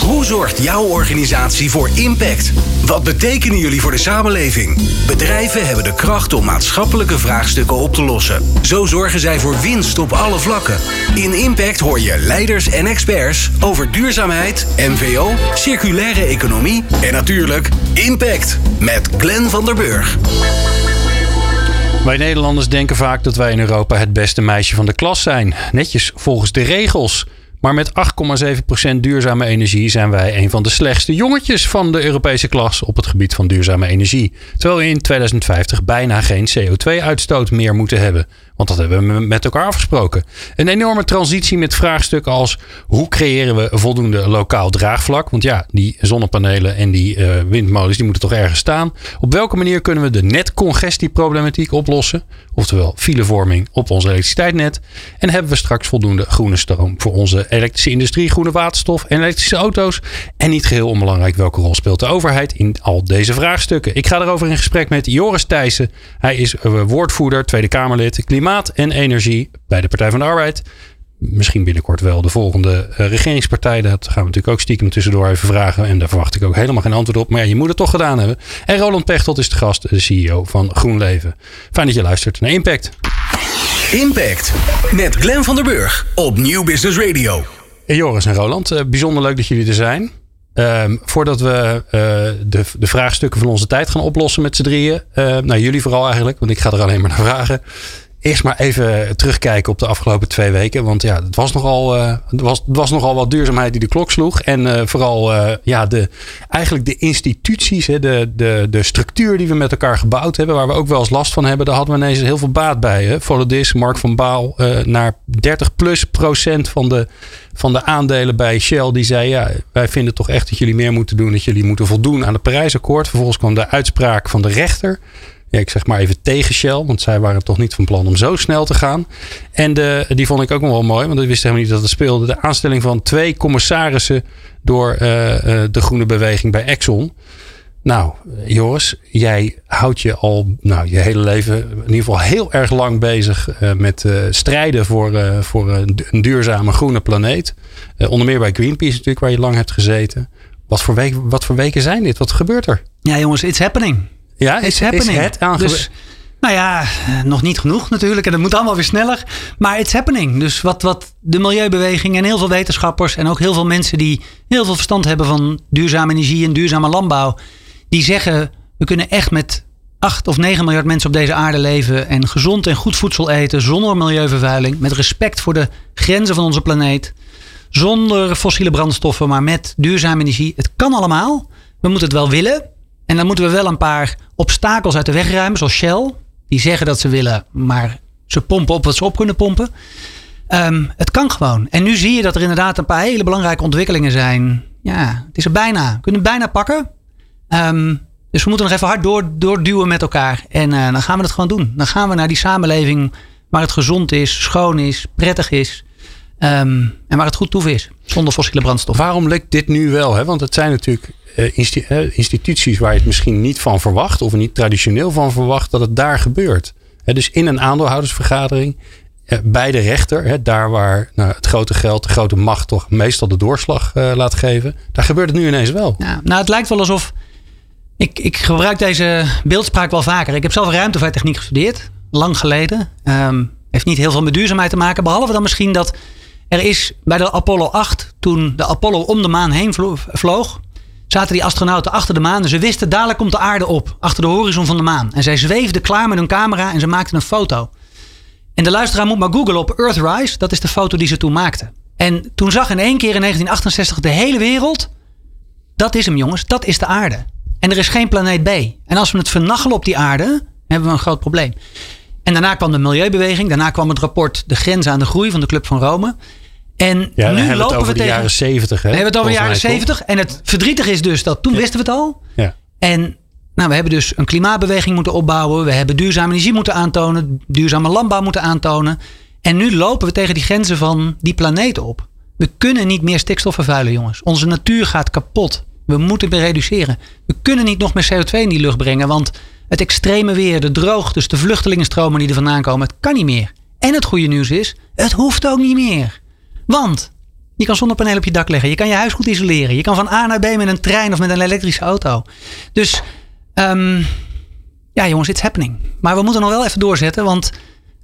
Hoe zorgt jouw organisatie voor impact? Wat betekenen jullie voor de samenleving? Bedrijven hebben de kracht om maatschappelijke vraagstukken op te lossen. Zo zorgen zij voor winst op alle vlakken. In Impact hoor je leiders en experts over duurzaamheid, MVO, circulaire economie en natuurlijk Impact met Glenn van der Burg. Wij Nederlanders denken vaak dat wij in Europa het beste meisje van de klas zijn. Netjes volgens de regels. Maar met 8,7% duurzame energie zijn wij een van de slechtste jongetjes van de Europese klas op het gebied van duurzame energie. Terwijl we in 2050 bijna geen CO2-uitstoot meer moeten hebben. Want dat hebben we met elkaar afgesproken. Een enorme transitie met vraagstukken als hoe creëren we voldoende lokaal draagvlak? Want ja, die zonnepanelen en die uh, windmolens die moeten toch ergens staan. Op welke manier kunnen we de netcongestieproblematiek oplossen? Oftewel filevorming op ons elektriciteitsnet. En hebben we straks voldoende groene stroom voor onze elektrische industrie, groene waterstof en elektrische auto's? En niet geheel onbelangrijk, welke rol speelt de overheid in al deze vraagstukken? Ik ga erover in gesprek met Joris Thijssen. Hij is uh, woordvoerder, Tweede Kamerlid, klimaat Klimaat en Energie bij de Partij van de Arbeid. Misschien binnenkort wel de volgende uh, regeringspartij. Dat gaan we natuurlijk ook stiekem tussendoor even vragen. En daar verwacht ik ook helemaal geen antwoord op. Maar ja, je moet het toch gedaan hebben. En Roland Pechtold is de gast, de CEO van GroenLeven. Fijn dat je luistert naar Impact. Impact met Glenn van der Burg op Nieuw Business Radio. Hey Joris en Roland, uh, bijzonder leuk dat jullie er zijn. Uh, voordat we uh, de, de vraagstukken van onze tijd gaan oplossen met z'n drieën. Uh, nou, jullie vooral eigenlijk, want ik ga er alleen maar naar vragen. Eerst maar even terugkijken op de afgelopen twee weken. Want ja, het was nogal, uh, het was, het was nogal wat duurzaamheid die de klok sloeg. En uh, vooral uh, ja, de, eigenlijk de instituties, hè, de, de, de structuur die we met elkaar gebouwd hebben. Waar we ook wel eens last van hebben. Daar hadden we ineens heel veel baat bij. Hè. Mark van Baal naar 30 plus procent van de, van de aandelen bij Shell. Die zei ja, wij vinden toch echt dat jullie meer moeten doen. Dat jullie moeten voldoen aan het Parijsakkoord. Vervolgens kwam de uitspraak van de rechter ja, ik zeg maar even tegen Shell. Want zij waren toch niet van plan om zo snel te gaan. En de, die vond ik ook nog wel mooi. Want ik wist helemaal niet dat het speelde. De aanstelling van twee commissarissen door uh, uh, de groene beweging bij Exxon. Nou, Joris, jij houdt je al nou, je hele leven in ieder geval heel erg lang bezig uh, met strijden voor, voor een duurzame groene planeet. onder meer bij Greenpeace natuurlijk, waar je lang hebt gezeten. Wat voor, wat voor weken zijn dit? Wat gebeurt er? Ja, jongens, it's happening. Ja, is, happening. Is het aange... dus, nou ja, nog niet genoeg natuurlijk. En dat moet allemaal weer sneller. Maar it's happening. Dus wat, wat de milieubeweging en heel veel wetenschappers... en ook heel veel mensen die heel veel verstand hebben van duurzame energie en duurzame landbouw... die zeggen, we kunnen echt met 8 of 9 miljard mensen op deze aarde leven... en gezond en goed voedsel eten zonder milieuvervuiling... met respect voor de grenzen van onze planeet... zonder fossiele brandstoffen, maar met duurzame energie. Het kan allemaal. We moeten het wel willen... En dan moeten we wel een paar obstakels uit de weg ruimen, zoals Shell. Die zeggen dat ze willen, maar ze pompen op wat ze op kunnen pompen. Um, het kan gewoon. En nu zie je dat er inderdaad een paar hele belangrijke ontwikkelingen zijn. Ja, het is er bijna. We kunnen het bijna pakken. Um, dus we moeten nog even hard door, doorduwen met elkaar. En uh, dan gaan we het gewoon doen. Dan gaan we naar die samenleving waar het gezond is, schoon is, prettig is. Um, en waar het goed toe is. Zonder fossiele brandstof. Waarom lukt dit nu wel? Hè? Want het zijn natuurlijk uh, instituties waar je het misschien niet van verwacht. Of niet traditioneel van verwacht dat het daar gebeurt. dus in een aandeelhoudersvergadering. Uh, bij de rechter. daar waar nou, het grote geld, de grote macht toch meestal de doorslag uh, laat geven. Daar gebeurt het nu ineens wel. Ja, nou, het lijkt wel alsof. Ik, ik gebruik deze beeldspraak wel vaker. Ik heb zelf ruimtevaarttechniek gestudeerd. Lang geleden. Um, heeft niet heel veel met duurzaamheid te maken. Behalve dan misschien dat er is bij de Apollo 8, toen de Apollo om de maan heen vloog, zaten die astronauten achter de maan. En ze wisten, dadelijk komt de aarde op, achter de horizon van de maan. En zij zweefden klaar met hun camera en ze maakten een foto. En de luisteraar moet maar googlen op Earthrise. Dat is de foto die ze toen maakten. En toen zag in één keer in 1968 de hele wereld. Dat is hem jongens, dat is de aarde. En er is geen planeet B. En als we het vernachelen op die aarde, hebben we een groot probleem. En daarna kwam de milieubeweging. Daarna kwam het rapport De Grenzen aan de Groei van de Club van Rome. En ja, nu lopen we, tegen, de jaren 70. Hè? We hebben het over de jaren 70. En het verdrietige is dus dat toen ja. wisten we het al. Ja. En nou, we hebben dus een klimaatbeweging moeten opbouwen. We hebben duurzame energie moeten aantonen. Duurzame landbouw moeten aantonen. En nu lopen we tegen die grenzen van die planeet op. We kunnen niet meer stikstof vervuilen, jongens. Onze natuur gaat kapot. We moeten reduceren. We kunnen niet nog meer CO2 in die lucht brengen. Want het extreme weer, de droogtes, de vluchtelingenstromen die er vandaan komen, het kan niet meer. En het goede nieuws is, het hoeft ook niet meer. Want Je kan zonnepanelen op je dak leggen. Je kan je huis goed isoleren. Je kan van A naar B met een trein of met een elektrische auto. Dus um, ja, jongens, it's happening. Maar we moeten nog wel even doorzetten, want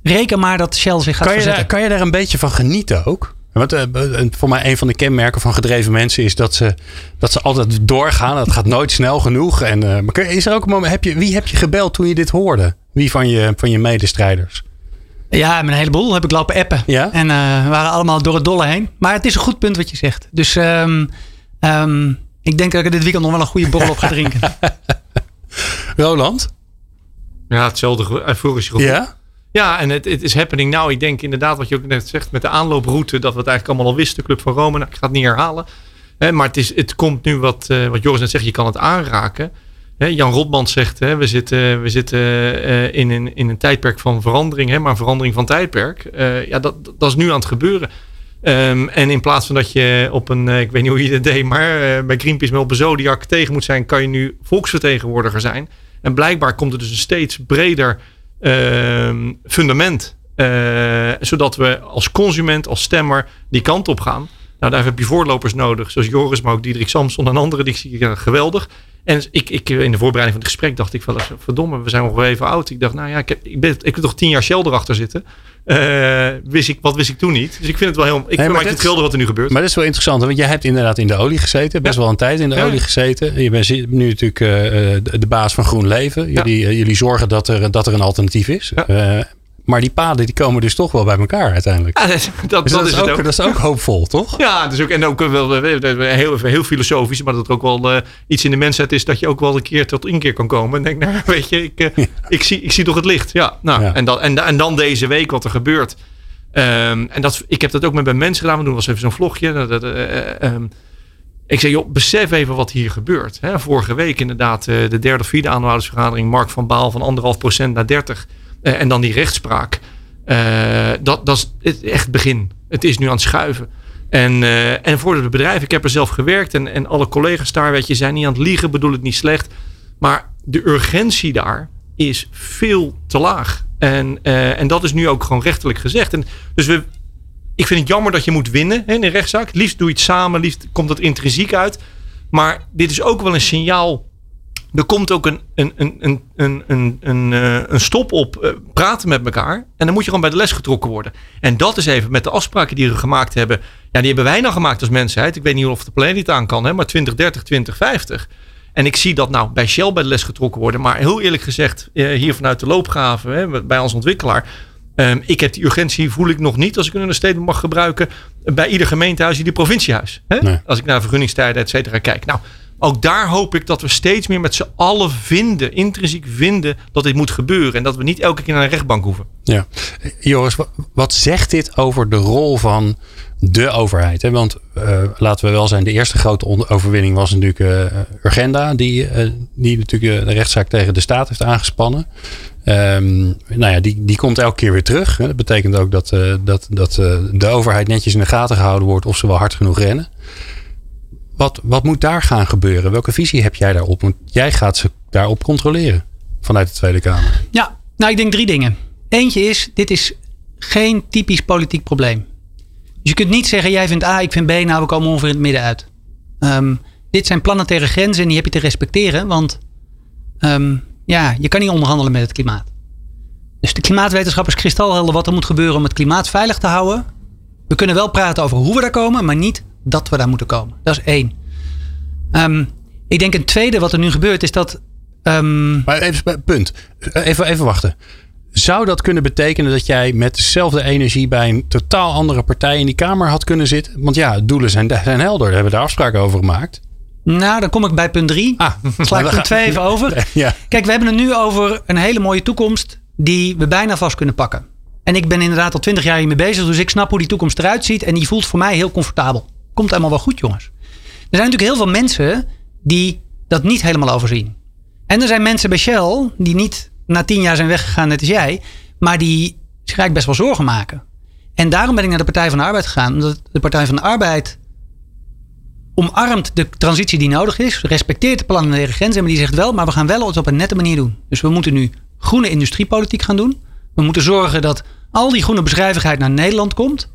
reken maar dat Shell zich gaat kan je verzetten. Daar, kan je daar een beetje van genieten ook? Want uh, voor mij een van de kenmerken van gedreven mensen is dat ze, dat ze altijd doorgaan. Het gaat nooit snel genoeg. En, uh, maar is er ook een moment, heb je, wie heb je gebeld toen je dit hoorde? Wie van je, van je medestrijders? Ja, met een heleboel heb ik lopen appen. Ja? En uh, we waren allemaal door het dolle heen. Maar het is een goed punt wat je zegt. Dus um, um, ik denk dat ik dit weekend nog wel een goede borrel op ga drinken. Roland? Ja, hetzelfde euforische gevoel. Ja? Ja, en het, het is happening nou. Ik denk inderdaad wat je ook net zegt met de aanlooproute. Dat we het eigenlijk allemaal al wisten. Club van Rome. Nou, ik ga het niet herhalen. Hè, maar het, is, het komt nu wat, uh, wat Joris net zegt. Je kan het aanraken. Hè, Jan Rotband zegt. Hè, we zitten, we zitten uh, in, een, in een tijdperk van verandering. Hè, maar verandering van tijdperk. Uh, ja, dat, dat is nu aan het gebeuren. Um, en in plaats van dat je op een, ik weet niet hoe je dat deed, maar bij Greenpeace met op een Zodiac tegen moet zijn, kan je nu volksvertegenwoordiger zijn. En blijkbaar komt er dus een steeds breder fundament. Uh, zodat we als consument, als stemmer die kant op gaan. Nou, daar heb je voorlopers nodig. Zoals Joris, maar ook Diederik Samson en anderen. Die zie ik geweldig. En ik, ik, in de voorbereiding van het gesprek dacht ik wel eens, verdomme, we zijn nog even oud. Ik dacht, nou ja, ik heb, ik ben, ik heb toch tien jaar Shell erachter zitten. Uh, wist ik, wat wist ik toen niet? Dus ik vind het wel heel, ik Nee, maar het schilder wat er nu gebeurt. Maar dat is wel interessant, want jij hebt inderdaad in de olie gezeten. Best Ja. wel een tijd in de Ja. olie gezeten. Je bent nu natuurlijk eh, eh, de, de baas van GroenLeven. Jullie, eh, jullie zorgen dat er, dat er een alternatief is. Eh, maar die paden die komen dus toch wel bij elkaar uiteindelijk. Ja, dat, dat, Dus dat is het ook, ook. dat is ook hoopvol, toch? Ja, dus ook, en ook wel eh, heel, heel filosofisch, maar dat er ook wel eh, iets in de mensheid is dat je ook wel een keer tot inkeer kan komen. En denk, nou, weet je, ik, eh, ik, zie, ik zie toch het licht. Ja, nou, Ja. En, dan, en, en dan deze week wat er gebeurt. Ehm, en dat, ik heb dat ook met bij mensen gedaan. We doen wel eens even zo'n vlogje. Dat, dat, eh, eh, ehm, ik zeg, joh, besef even wat hier gebeurt. Hè, vorige week inderdaad eh, de derde of vierde aandeelhoudersvergadering. Mark van Baal van anderhalf procent naar 30. Eh, en dan die rechtspraak. Eh, dat, dat is het, echt het begin. Het is nu aan het schuiven. En, eh, en voor de bedrijven, ik heb er zelf gewerkt. En, en alle collega's daar, weet je, zijn niet aan het liegen. Bedoel het niet slecht. Maar de urgentie daar is veel te laag. En, en dat is nu ook gewoon rechtelijk gezegd. En dus we, ik vind het jammer dat je moet winnen hè, in een rechtszaak. Liefst doe je het samen, liefst komt dat intrinsiek uit. Maar dit is ook wel een signaal. Er komt ook een, een, een, een, een, een, een, eh, een stop op eh, praten met elkaar. En dan moet je gewoon bij de les getrokken worden. En dat is even met de afspraken die we gemaakt hebben. Ja, die hebben wij nou gemaakt als mensheid. Ik weet niet of de planeet aan kan, hè, maar 2030, 2050. En ik zie dat nou bij Shell bij de les getrokken worden. Maar heel eerlijk gezegd, eh, hier vanuit de loopgraven, hè, bij ons ontwikkelaar. ehm, ik heb die urgentie, voel ik nog niet, als ik een understatement mag gebruiken, bij ieder gemeentehuis, ieder provinciehuis. Hè? Nee. Als ik naar vergunningstijden, et cetera, kijk. Nou, ook daar hoop ik dat we steeds meer met z'n allen vinden, intrinsiek vinden, dat dit moet gebeuren. En dat we niet elke keer naar een rechtbank hoeven. Ja. Joris, wa- wat zegt dit over de rol van de overheid? Want eh, laten we wel zijn, de eerste grote overwinning was natuurlijk eh, Urgenda, die, eh, die natuurlijk de rechtszaak tegen de staat heeft aangespannen. Ehm, nou ja, die, die komt elke keer weer terug. Dat betekent ook dat, dat, dat de overheid netjes in de gaten gehouden wordt of ze wel hard genoeg rennen. Wat, wat moet daar gaan gebeuren? Welke visie heb jij daarop? Want jij gaat ze daarop controleren vanuit de Tweede Kamer. Ja, nou ik denk drie dingen. Eentje is, dit is geen typisch politiek probleem. Dus je kunt niet zeggen, jij vindt A, ik vind B, nou we komen ongeveer in het midden uit. Ehm, dit zijn planetaire grenzen en die heb je te respecteren, want ehm, ja, je kan niet onderhandelen met het klimaat. Dus de klimaatwetenschap is kristalhelder wat er moet gebeuren om het klimaat veilig te houden. We kunnen wel praten over hoe we daar komen, maar niet dat we daar moeten komen. Dat is één. Ehm, ik denk een tweede wat er nu gebeurt is dat ehm, Maar even, punt. Even, even wachten. Zou dat kunnen betekenen dat jij met dezelfde energie bij een totaal andere partij in die Kamer had kunnen zitten? Want ja, doelen zijn, zijn helder. Daar hebben we daar afspraken over gemaakt. Nou, dan kom ik bij punt 3. Ah, Sla ik punt 2 even over. Ja. Kijk, we hebben het nu over een hele mooie toekomst die we bijna vast kunnen pakken. En ik ben inderdaad al twintig jaar hiermee bezig, dus ik snap hoe die toekomst eruit ziet. En die voelt voor mij heel comfortabel. Komt allemaal wel goed, jongens. Er zijn natuurlijk heel veel mensen die dat niet helemaal overzien. En er zijn mensen bij Shell die niet na tien jaar zijn weggegaan, net als jij, maar die zich eigenlijk best wel zorgen maken. En daarom ben ik naar de Partij van de Arbeid gegaan, omdat de Partij van de Arbeid omarmt de transitie die nodig is, respecteert de planetaire grenzen, maar die zegt wel, maar we gaan wel het op een nette manier doen. Dus we moeten nu groene industriepolitiek gaan doen. We moeten zorgen dat al die groene bedrijvigheid naar Nederland komt.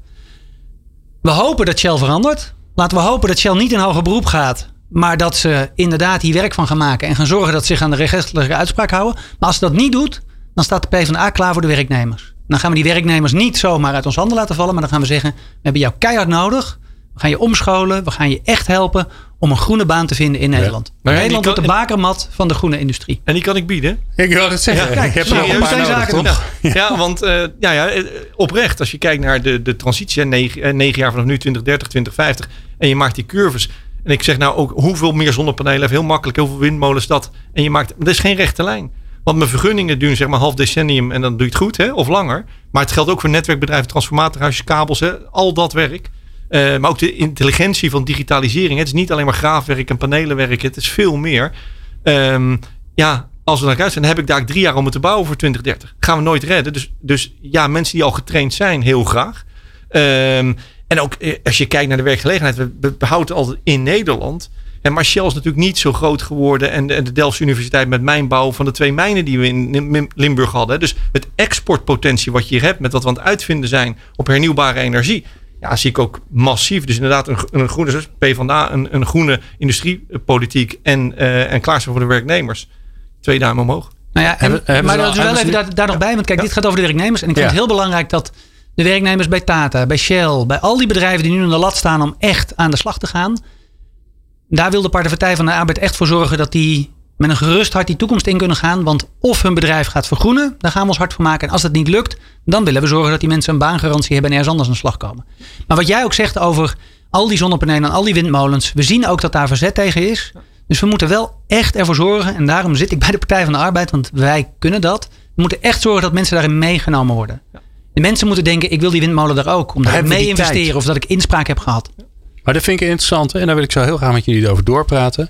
We hopen dat Shell verandert. Laten we hopen dat Shell niet in hoger beroep gaat. Maar dat ze inderdaad hier werk van gaan maken. En gaan zorgen dat ze zich aan de rechtelijke uitspraak houden. Maar als ze dat niet doet, dan staat de PvdA klaar voor de werknemers. Dan gaan we die werknemers niet zomaar uit ons handen laten vallen. Maar dan gaan we zeggen, we hebben jou keihard nodig. We gaan je omscholen. We gaan je echt helpen om een groene baan te vinden in Nederland. Ja, Nederland wordt de bakermat van de groene industrie. En die kan ik bieden. Ik wil het zeggen. Ja, kijk, ik heb er nog een paar nodig, toch? Ja, want eh, ja, ja, eh, oprecht, als je kijkt naar de, de transitie, negen, eh, negen jaar vanaf nu, 2030, 2050, en je maakt die curves. En ik zeg nou ook hoeveel meer zonnepanelen, heel makkelijk, hoeveel windmolens dat. En je maakt, dat is geen rechte lijn. Want mijn vergunningen duren zeg maar half decennium en dan doe je het goed, hè, of langer. Maar het geldt ook voor netwerkbedrijven, transformatorhuisjes, kabels, hè, al dat werk. Eh, maar ook de intelligentie van digitalisering. Het is niet alleen maar graafwerk en panelenwerk, het is veel meer. Ehm, ja, als we naar kijken, dan heb ik daar drie jaar om het te bouwen voor 2030. Gaan we nooit redden. Dus, dus ja, mensen die al getraind zijn, heel graag. Ehm, en ook eh, als je kijkt naar de werkgelegenheid, we, behouden altijd in Nederland. En maar Shell is natuurlijk niet zo groot geworden. En de, Delftse Universiteit met mijnbouw van de twee mijnen die we in Lim- Limburg hadden. Dus het exportpotentie wat je hier hebt met wat we aan het uitvinden zijn op hernieuwbare energie. Ja, zie ik ook massief. Dus inderdaad een, een groene dus PvdA, een, een groene industriepolitiek en, eh en klaarstaan voor de werknemers. Twee duimen omhoog. Nou ja, en- Hebben- hebben maar dat wel even daar, daar nog bij. Want kijk, dit gaat over de werknemers. En ik vind Ja. het heel belangrijk dat de werknemers bij Tata, bij Shell, bij al die bedrijven die nu aan de lat staan om echt aan de slag te gaan. Daar wil de Partij van de Arbeid echt voor zorgen dat die met een gerust hart die toekomst in kunnen gaan. Want of hun bedrijf gaat vergroenen, daar gaan we ons hard voor maken. En als dat niet lukt, dan willen we zorgen dat die mensen een baangarantie hebben en ergens anders aan de slag komen. Maar wat jij ook zegt over al die zonnepanelen en al die windmolens. We zien ook dat daar verzet tegen is. Dus we moeten wel echt ervoor zorgen. En daarom zit ik bij de Partij van de Arbeid, want wij kunnen dat. We moeten echt zorgen dat mensen daarin meegenomen worden. De mensen moeten denken, ik wil die windmolen daar ook. Omdat ik mee tijd? investeren of dat ik inspraak heb gehad. Maar dat vind ik interessant. En daar wil ik zo heel graag met jullie over doorpraten.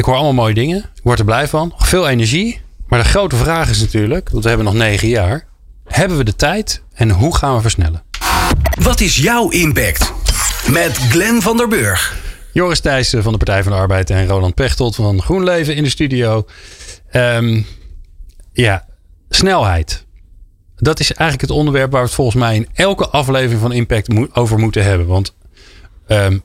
Ik hoor allemaal mooie dingen. Ik word er blij van. Veel energie. Maar de grote vraag is natuurlijk, want we hebben nog negen jaar. Hebben we de tijd en hoe gaan we versnellen? Wat is jouw impact? Met Glenn van der Burg. Joris Thijssen van de Partij van de Arbeid en Roland Pechtold van GroenLeven in de studio. Ehm, ja, snelheid. Dat is eigenlijk het onderwerp waar we het volgens mij in elke aflevering van Impact mo- over moeten hebben. Want ehm,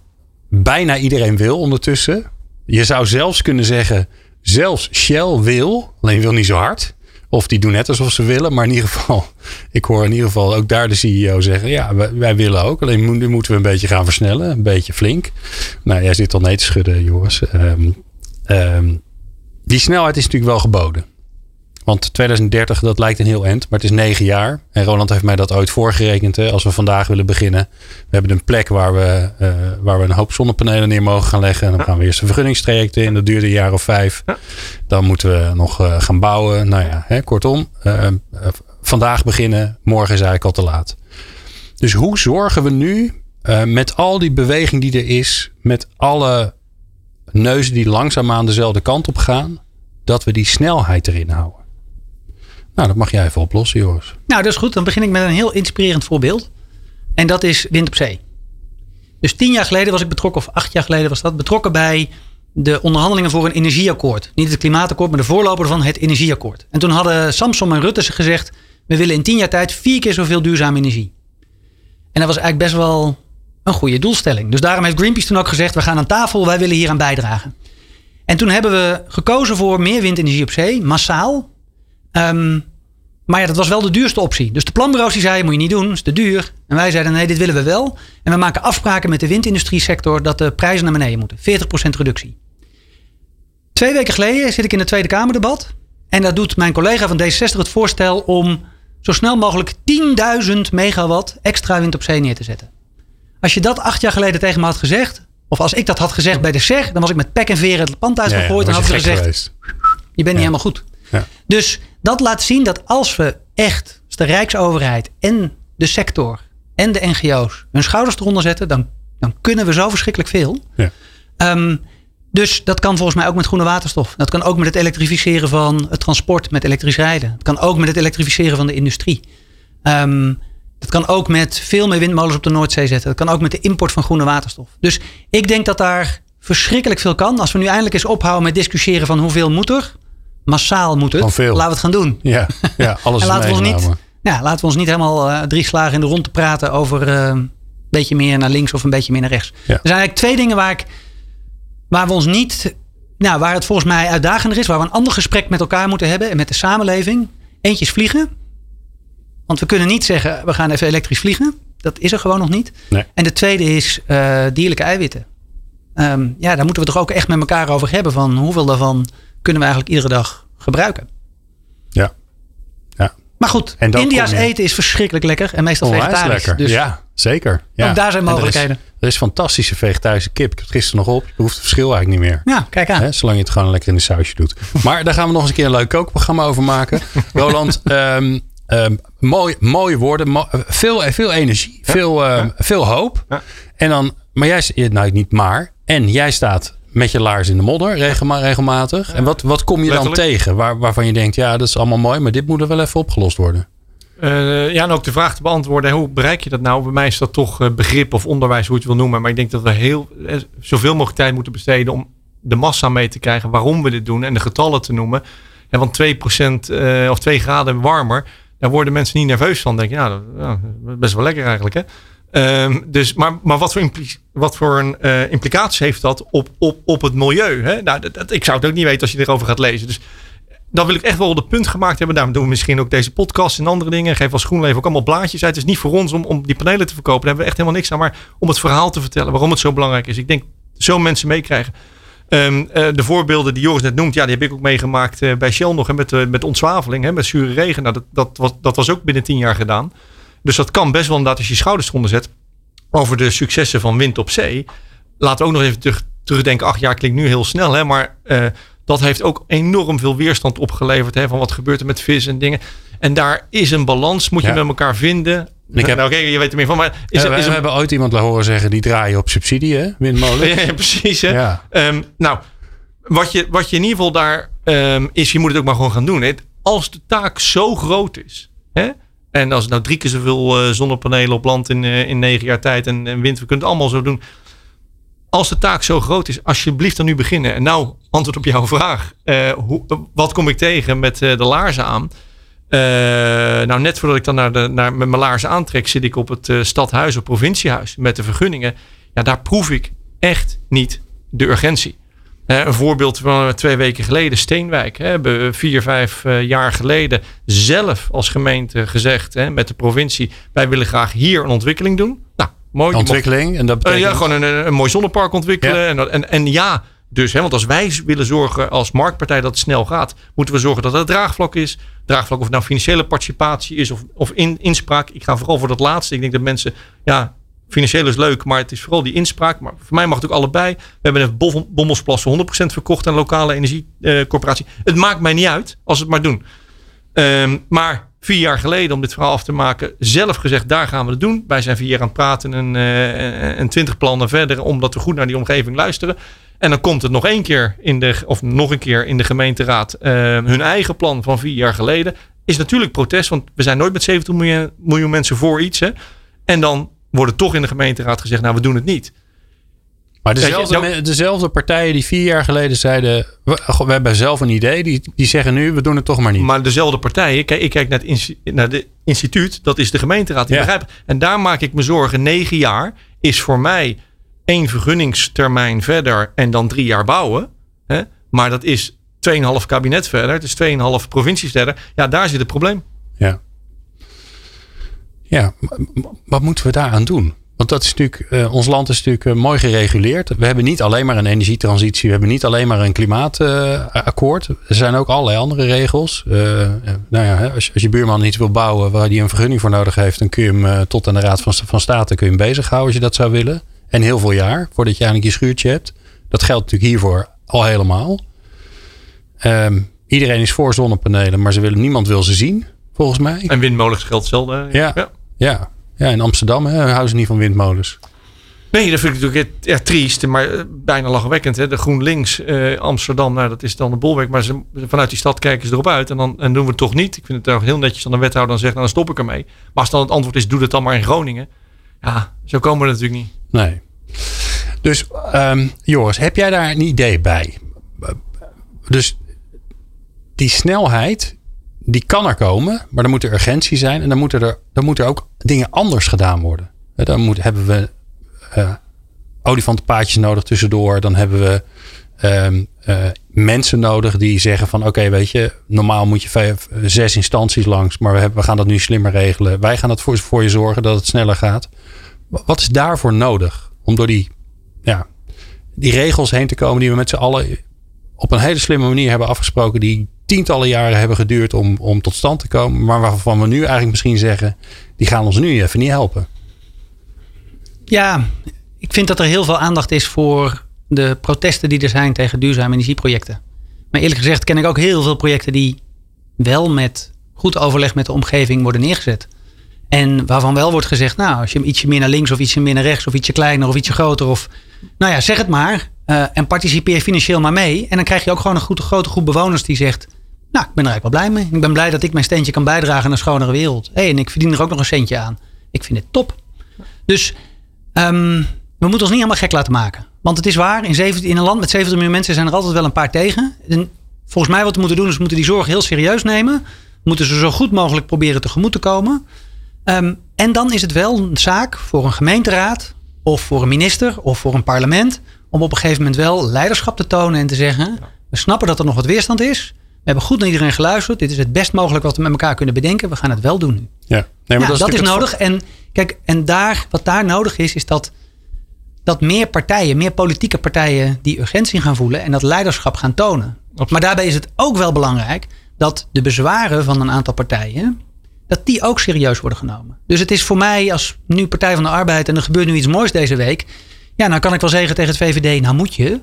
bijna iedereen wil ondertussen. Je zou zelfs kunnen zeggen, zelfs Shell wil, alleen wil niet zo hard. Of die doen net alsof ze willen. Maar in ieder geval, ik hoor in ieder geval ook daar de CEO zeggen: Ja, wij, willen ook. Alleen nu moeten we een beetje gaan versnellen. Een beetje flink. Nou, jij zit al nee te schudden. Ehm, ehm, die snelheid is natuurlijk wel geboden. Want 2030, dat lijkt een heel eind, maar het is negen jaar. En Roland heeft mij dat ooit voorgerekend. Hè. Als we vandaag willen beginnen. We hebben een plek waar we, eh, waar we een hoop zonnepanelen neer mogen gaan leggen. En dan gaan we eerst een vergunningstraject in. Dat duurt een jaar of vijf. Dan moeten we nog eh, gaan bouwen. Nou ja, hè, kortom. eh, vandaag beginnen, morgen is eigenlijk al te laat. Dus hoe zorgen we nu met al die beweging die er is, met alle neuzen die langzaamaan dezelfde kant op gaan, dat we die snelheid erin houden? Nou, dat mag jij even oplossen, Joris. Nou, dat is goed. Dan begin ik met een heel inspirerend voorbeeld. En dat is wind op zee. Dus tien jaar geleden was ik betrokken, of acht jaar geleden was dat, betrokken bij de onderhandelingen voor een energieakkoord. Niet het klimaatakkoord, maar de voorloper van het energieakkoord. En toen hadden Samson en Rutte gezegd, we willen in tien jaar tijd vier keer zoveel duurzame energie. En dat was eigenlijk best wel een goede doelstelling. Dus daarom heeft Greenpeace toen ook gezegd, we gaan aan tafel, wij willen hier aan bijdragen. En toen hebben we gekozen voor meer windenergie op zee, massaal. Ehm, maar ja, dat was wel de duurste optie. Dus de planbureaus die zeiden, moet je niet doen, is te duur. En wij zeiden, nee, dit willen we wel. En we maken afspraken met de windindustriesector dat de prijzen naar beneden moeten. 40% reductie. Twee weken geleden zit ik in het Tweede Kamerdebat. En daar doet mijn collega van D60 het voorstel om zo snel mogelijk 10.000 megawatt extra wind op zee neer te zetten. Als je dat acht jaar geleden tegen me had gezegd, of als ik dat had gezegd bij de SER, dan was ik met pek en veren het pand uitgegooid en had ik gezegd, je bent niet helemaal goed. Ja. Dus dat laat zien dat als we echt, als de Rijksoverheid en de sector en de NGO's hun schouders eronder zetten, dan, dan kunnen we zo verschrikkelijk veel. Ja. Ehm, dus dat kan volgens mij ook met groene waterstof. Dat kan ook met het elektrificeren van het transport met elektrisch rijden. Dat kan ook met het elektrificeren van de industrie. Ehm, dat kan ook met veel meer windmolens op de Noordzee zetten. Dat kan ook met de import van groene waterstof. Dus ik denk dat daar verschrikkelijk veel kan. Als we nu eindelijk eens ophouden met discussiëren van hoeveel moet er. Massaal moet het. Laten we het gaan doen. Ja, ja alles En laten we, ons niet, ja, laten we ons niet helemaal eh, drie slagen in de rond te praten over, eh, beetje meer naar links of een beetje meer naar rechts. Er zijn eigenlijk twee dingen waar, ik, waar we ons niet. Nou, waar het volgens mij uitdagender is, waar we een ander gesprek met elkaar moeten hebben en met de samenleving. Eentje is vliegen. Want we kunnen niet zeggen, we gaan even elektrisch vliegen. Dat is er gewoon nog niet. Nee. En de tweede is uh, dierlijke eiwitten. Um, ja, daar moeten we toch ook echt met elkaar over hebben. Van hoeveel daarvan kunnen we eigenlijk iedere dag gebruiken. Ja. ja. Maar goed, India's eten is verschrikkelijk lekker. En meestal vegetarisch. Lekker. Dus ja, zeker. Ja. Ook daar zijn mogelijkheden. Er is, er is, fantastische vegetarische kip. Ik heb het gisteren nog op. Je hoeft het verschil eigenlijk niet meer. Ja, kijk aan. He, zolang je het gewoon lekker in de sausje doet. maar daar gaan we nog eens een keer een leuk kookprogramma over maken. Roland, um, um, mooi, mooie woorden. Mo veel, veel energie. Ja. Veel, um, veel hoop. En dan, maar jij, nou niet maar. En jij staat met je laars in de modder regelmatig. En wat, wat kom je dan tegen waar, waarvan je denkt, ja, dat is allemaal mooi, maar dit moet er wel even opgelost worden? Uh, ja, en ook de vraag te beantwoorden, hoe bereik je dat nou? Bij mij is dat toch uh, begrip of onderwijs, hoe je het wil noemen. Maar ik denk dat we heel, uh, zoveel mogelijk tijd moeten besteden om de massa mee te krijgen waarom we dit doen en de getallen te noemen. En want 2% of 2 graden warmer, daar worden mensen niet nerveus van. Denk je, ja, dat, best wel lekker eigenlijk hè. Um, dus, maar, maar wat voor, wat voor een, uh, implicaties heeft dat op, op, op het milieu? Hè? Nou, dat, dat, ik zou het ook niet weten als je erover gaat lezen. Dus dan wil ik echt wel de punt gemaakt hebben. Daarom doen we misschien ook deze podcast en andere dingen. Geef als GroenLeven ook allemaal blaadjes uit. Het is niet voor ons om, om die panelen te verkopen. Daar hebben we echt helemaal niks aan. Maar om het verhaal te vertellen waarom het zo belangrijk is. Ik denk zo mensen meekrijgen. Um, uh, de voorbeelden die Joris net noemt, ja, die heb ik ook meegemaakt uh, bij Shell nog. Hè, met, met ontzwaveling, hè, met zure regen. Nou, dat, dat, was, dat was ook binnen tien jaar gedaan. Dus dat kan best wel inderdaad als je schouders eronder zet. Over de successen van wind op zee. Laten we ook nog even terug, terugdenken. Acht jaar klinkt nu heel snel. Hè, maar uh, dat heeft ook enorm veel weerstand opgeleverd. Hè, van wat gebeurt er met vis en dingen. En daar is een balans. Moet je met elkaar vinden. Ik heb, nou, oké, je weet er meer van. Maar is, ja, we, is we hebben ooit iemand laten horen zeggen. Die draaien op subsidie, hè? Windmolen. ja, precies. Hè? Ja. Um, nou, wat je, wat je in ieder geval daar um, is. Je moet het ook maar gewoon gaan doen. Hè? Als de taak zo groot is. Hè? En als het nou drie keer zoveel uh, zonnepanelen op land in, uh, in negen jaar tijd en, en wind, we kunnen het allemaal zo doen. Als de taak zo groot is, alsjeblieft dan nu beginnen. En nou, antwoord op jouw vraag. Hoe, wat kom ik tegen met de laarzen aan? nou, net voordat ik dan naar de, naar, met mijn laarzen aantrek, zit ik op het stadhuis of provinciehuis met de vergunningen. Ja, daar proef ik echt niet de urgentie. Een voorbeeld van twee weken geleden, Steenwijk. Hebben we vier, vijf uh, jaar geleden zelf als gemeente gezegd hè, met de provincie: wij willen graag hier een ontwikkeling doen. Nou, mooi. Ontwikkeling? En dat betekent... Uh, ja, gewoon een, een mooi zonnepark ontwikkelen. Ja. En, en, en, ja, dus, hè, want als wij willen zorgen als marktpartij dat het snel gaat, moeten we zorgen dat het draagvlak is. Draagvlak of het nou financiële participatie is of, of in, inspraak. Ik ga vooral voor dat laatste. Ik denk dat mensen ja, Financieel is leuk, maar het is vooral die inspraak. Maar voor mij mag het ook allebei. We hebben een Bommelsplassen 100% verkocht aan lokale energiecorporatie. het maakt mij niet uit als het maar doen. Um, maar vier jaar geleden, om dit verhaal af te maken, zelf gezegd, daar gaan we het doen. Wij zijn vier jaar aan het praten en, uh, en twintig plannen verder, omdat we goed naar die omgeving luisteren. En dan komt het nog één keer in de, of nog een keer in de gemeenteraad, uh, hun eigen plan van vier jaar geleden. Is natuurlijk protest, want we zijn nooit met 70 miljoen, miljoen mensen voor iets. Hè. En dan worden toch in de gemeenteraad gezegd, nou we doen het niet. Maar dezelfde, dezelfde partijen die vier jaar geleden zeiden, we, we, hebben zelf een idee, die, die zeggen nu, we doen het toch maar niet. Maar dezelfde partijen, kijk, ik kijk naar het naar de instituut, dat is de gemeenteraad. Die ja. begrijp. En daar maak ik me zorgen, negen jaar is voor mij één vergunningstermijn verder en dan drie jaar bouwen. Hè? Maar dat is 2,5 kabinet verder, het is 2,5 provincies verder. Ja, daar zit het probleem. Ja. Ja, wat moeten we daaraan doen? Want dat is natuurlijk, uh, ons land is natuurlijk uh, mooi gereguleerd. We hebben niet alleen maar een energietransitie, we hebben niet alleen maar een klimaatakkoord. Uh, er zijn ook allerlei andere regels. nou ja, als, als, je buurman niet wil bouwen waar hij een vergunning voor nodig heeft, dan kun je hem tot aan de Raad van, van State kun je hem bezighouden als je dat zou willen. En heel veel jaar voordat je eigenlijk je schuurtje hebt. Dat geldt natuurlijk hiervoor al helemaal. Um, iedereen is voor zonnepanelen, maar ze willen, niemand wil ze zien volgens mij. En windmolens geldt hetzelfde. Ja, ja. ja. ja in Amsterdam hè, houden ze niet van windmolens. Nee, dat vind ik natuurlijk ja, triest, maar eh, bijna lachwekkend. Hè? De GroenLinks uh, Amsterdam, nou, dat is dan de bolwerk. Maar ze, vanuit die stad kijken ze erop uit en dan en doen we het toch niet. Ik vind het heel netjes aan de wethouder dan zegt, nou, dan stop ik ermee. Maar als dan het antwoord is, doe het dan maar in Groningen. Ja, zo komen we natuurlijk niet. Nee. Dus um, Joris, heb jij daar een idee bij? Dus die snelheid die kan er komen, maar dan moet er urgentie zijn en dan moeten er, dan moeten er ook dingen anders gedaan worden. dan moet, hebben we uh, olifantenpaadjes nodig tussendoor. Dan hebben we um, uh, mensen nodig die zeggen van oké, weet je, normaal moet je vijf, zes instanties langs, maar we, hebben, we gaan dat nu slimmer regelen. Wij gaan dat voor, voor je zorgen dat het sneller gaat. Wat is daarvoor nodig om door die, ja, die regels heen te komen die we met z'n allen op een hele slimme manier hebben afgesproken, die tientallen jaren hebben geduurd om, om tot stand te komen, maar waarvan we nu eigenlijk misschien zeggen, die gaan ons nu even niet helpen. Ja, ik vind dat er heel veel aandacht is voor de protesten die er zijn tegen duurzame energieprojecten. Maar eerlijk gezegd ken ik ook heel veel projecten die wel met goed overleg met de omgeving worden neergezet. En waarvan wel wordt gezegd, nou, als je hem ietsje meer naar links of ietsje meer naar rechts of ietsje kleiner of ietsje groter of, nou ja, zeg het maar. Uh, en participeer financieel maar mee. En dan krijg je ook gewoon een grote groep bewoners die zegt, nou, ik ben er eigenlijk wel blij mee. Ik ben blij dat ik mijn steentje kan bijdragen aan een schonere wereld. Hey, en ik verdien er ook nog een centje aan. Ik vind het top. Dus um, we moeten ons niet helemaal gek laten maken. Want het is waar, in, 17, in een land met 70 miljoen mensen zijn er altijd wel een paar tegen. En volgens mij wat we moeten doen is we moeten die zorg heel serieus nemen. We moeten ze zo goed mogelijk proberen tegemoet te komen. Um, en dan is het wel een zaak voor een gemeenteraad of voor een minister of voor een parlement om op een gegeven moment wel leiderschap te tonen en te zeggen: we snappen dat er nog wat weerstand is. We hebben goed naar iedereen geluisterd. Dit is het best mogelijk wat we met elkaar kunnen bedenken. We gaan het wel doen nu. Ja, nee, maar dat, is, nodig. En kijk, en daar, wat daar nodig is, is dat dat meer partijen, meer politieke partijen die urgentie gaan voelen en dat leiderschap gaan tonen. Maar daarbij is het ook wel belangrijk dat de bezwaren van een aantal partijen, dat die ook serieus worden genomen. Dus het is voor mij als nu Partij van de Arbeid en er gebeurt nu iets moois deze week. Ja, nou kan ik wel zeggen tegen het VVD, nou moet je.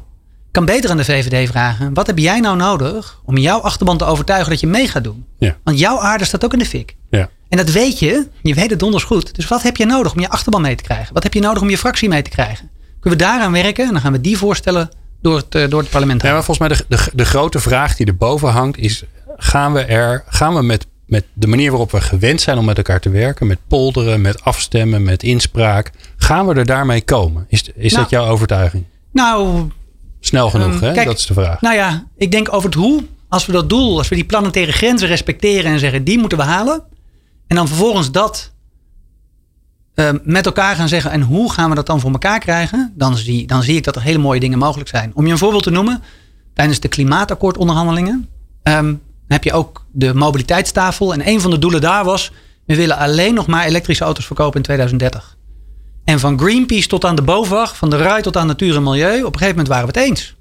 Kan beter aan de VVD vragen, wat heb jij nou nodig om jouw achterban te overtuigen dat je mee gaat doen? Ja. Want jouw aarde staat ook in de fik. Ja. En dat weet je, je weet het donders goed. Dus wat heb je nodig om je achterban mee te krijgen? Wat heb je nodig om je fractie mee te krijgen? Kunnen we daaraan werken en dan gaan we die voorstellen door het, eh, door het parlement Ja, maar volgens mij de, de, de grote vraag die erboven hangt is: gaan we er, gaan we met, met de manier waarop we gewend zijn om met elkaar te werken, met polderen, met afstemmen, met inspraak, gaan we er daarmee komen? Is, is dat nou, jouw overtuiging? Nou, snel genoeg, um, hè? Kijk, dat is de vraag. Nou ja, ik denk over het hoe. Als we dat doel, als we die planetaire grenzen respecteren en zeggen die moeten we halen, en dan vervolgens dat uh, met elkaar gaan zeggen en hoe gaan we dat dan voor elkaar krijgen, dan zie, dan zie ik dat er hele mooie dingen mogelijk zijn. Om je een voorbeeld te noemen, tijdens de klimaatakkoordonderhandelingen um, heb je ook de mobiliteitstafel. En een van de doelen daar was, we willen alleen nog maar elektrische auto's verkopen in 2030. En van Greenpeace tot aan de BOVAG, van de RAI tot aan Natuur en Milieu, op een gegeven moment waren we het eens.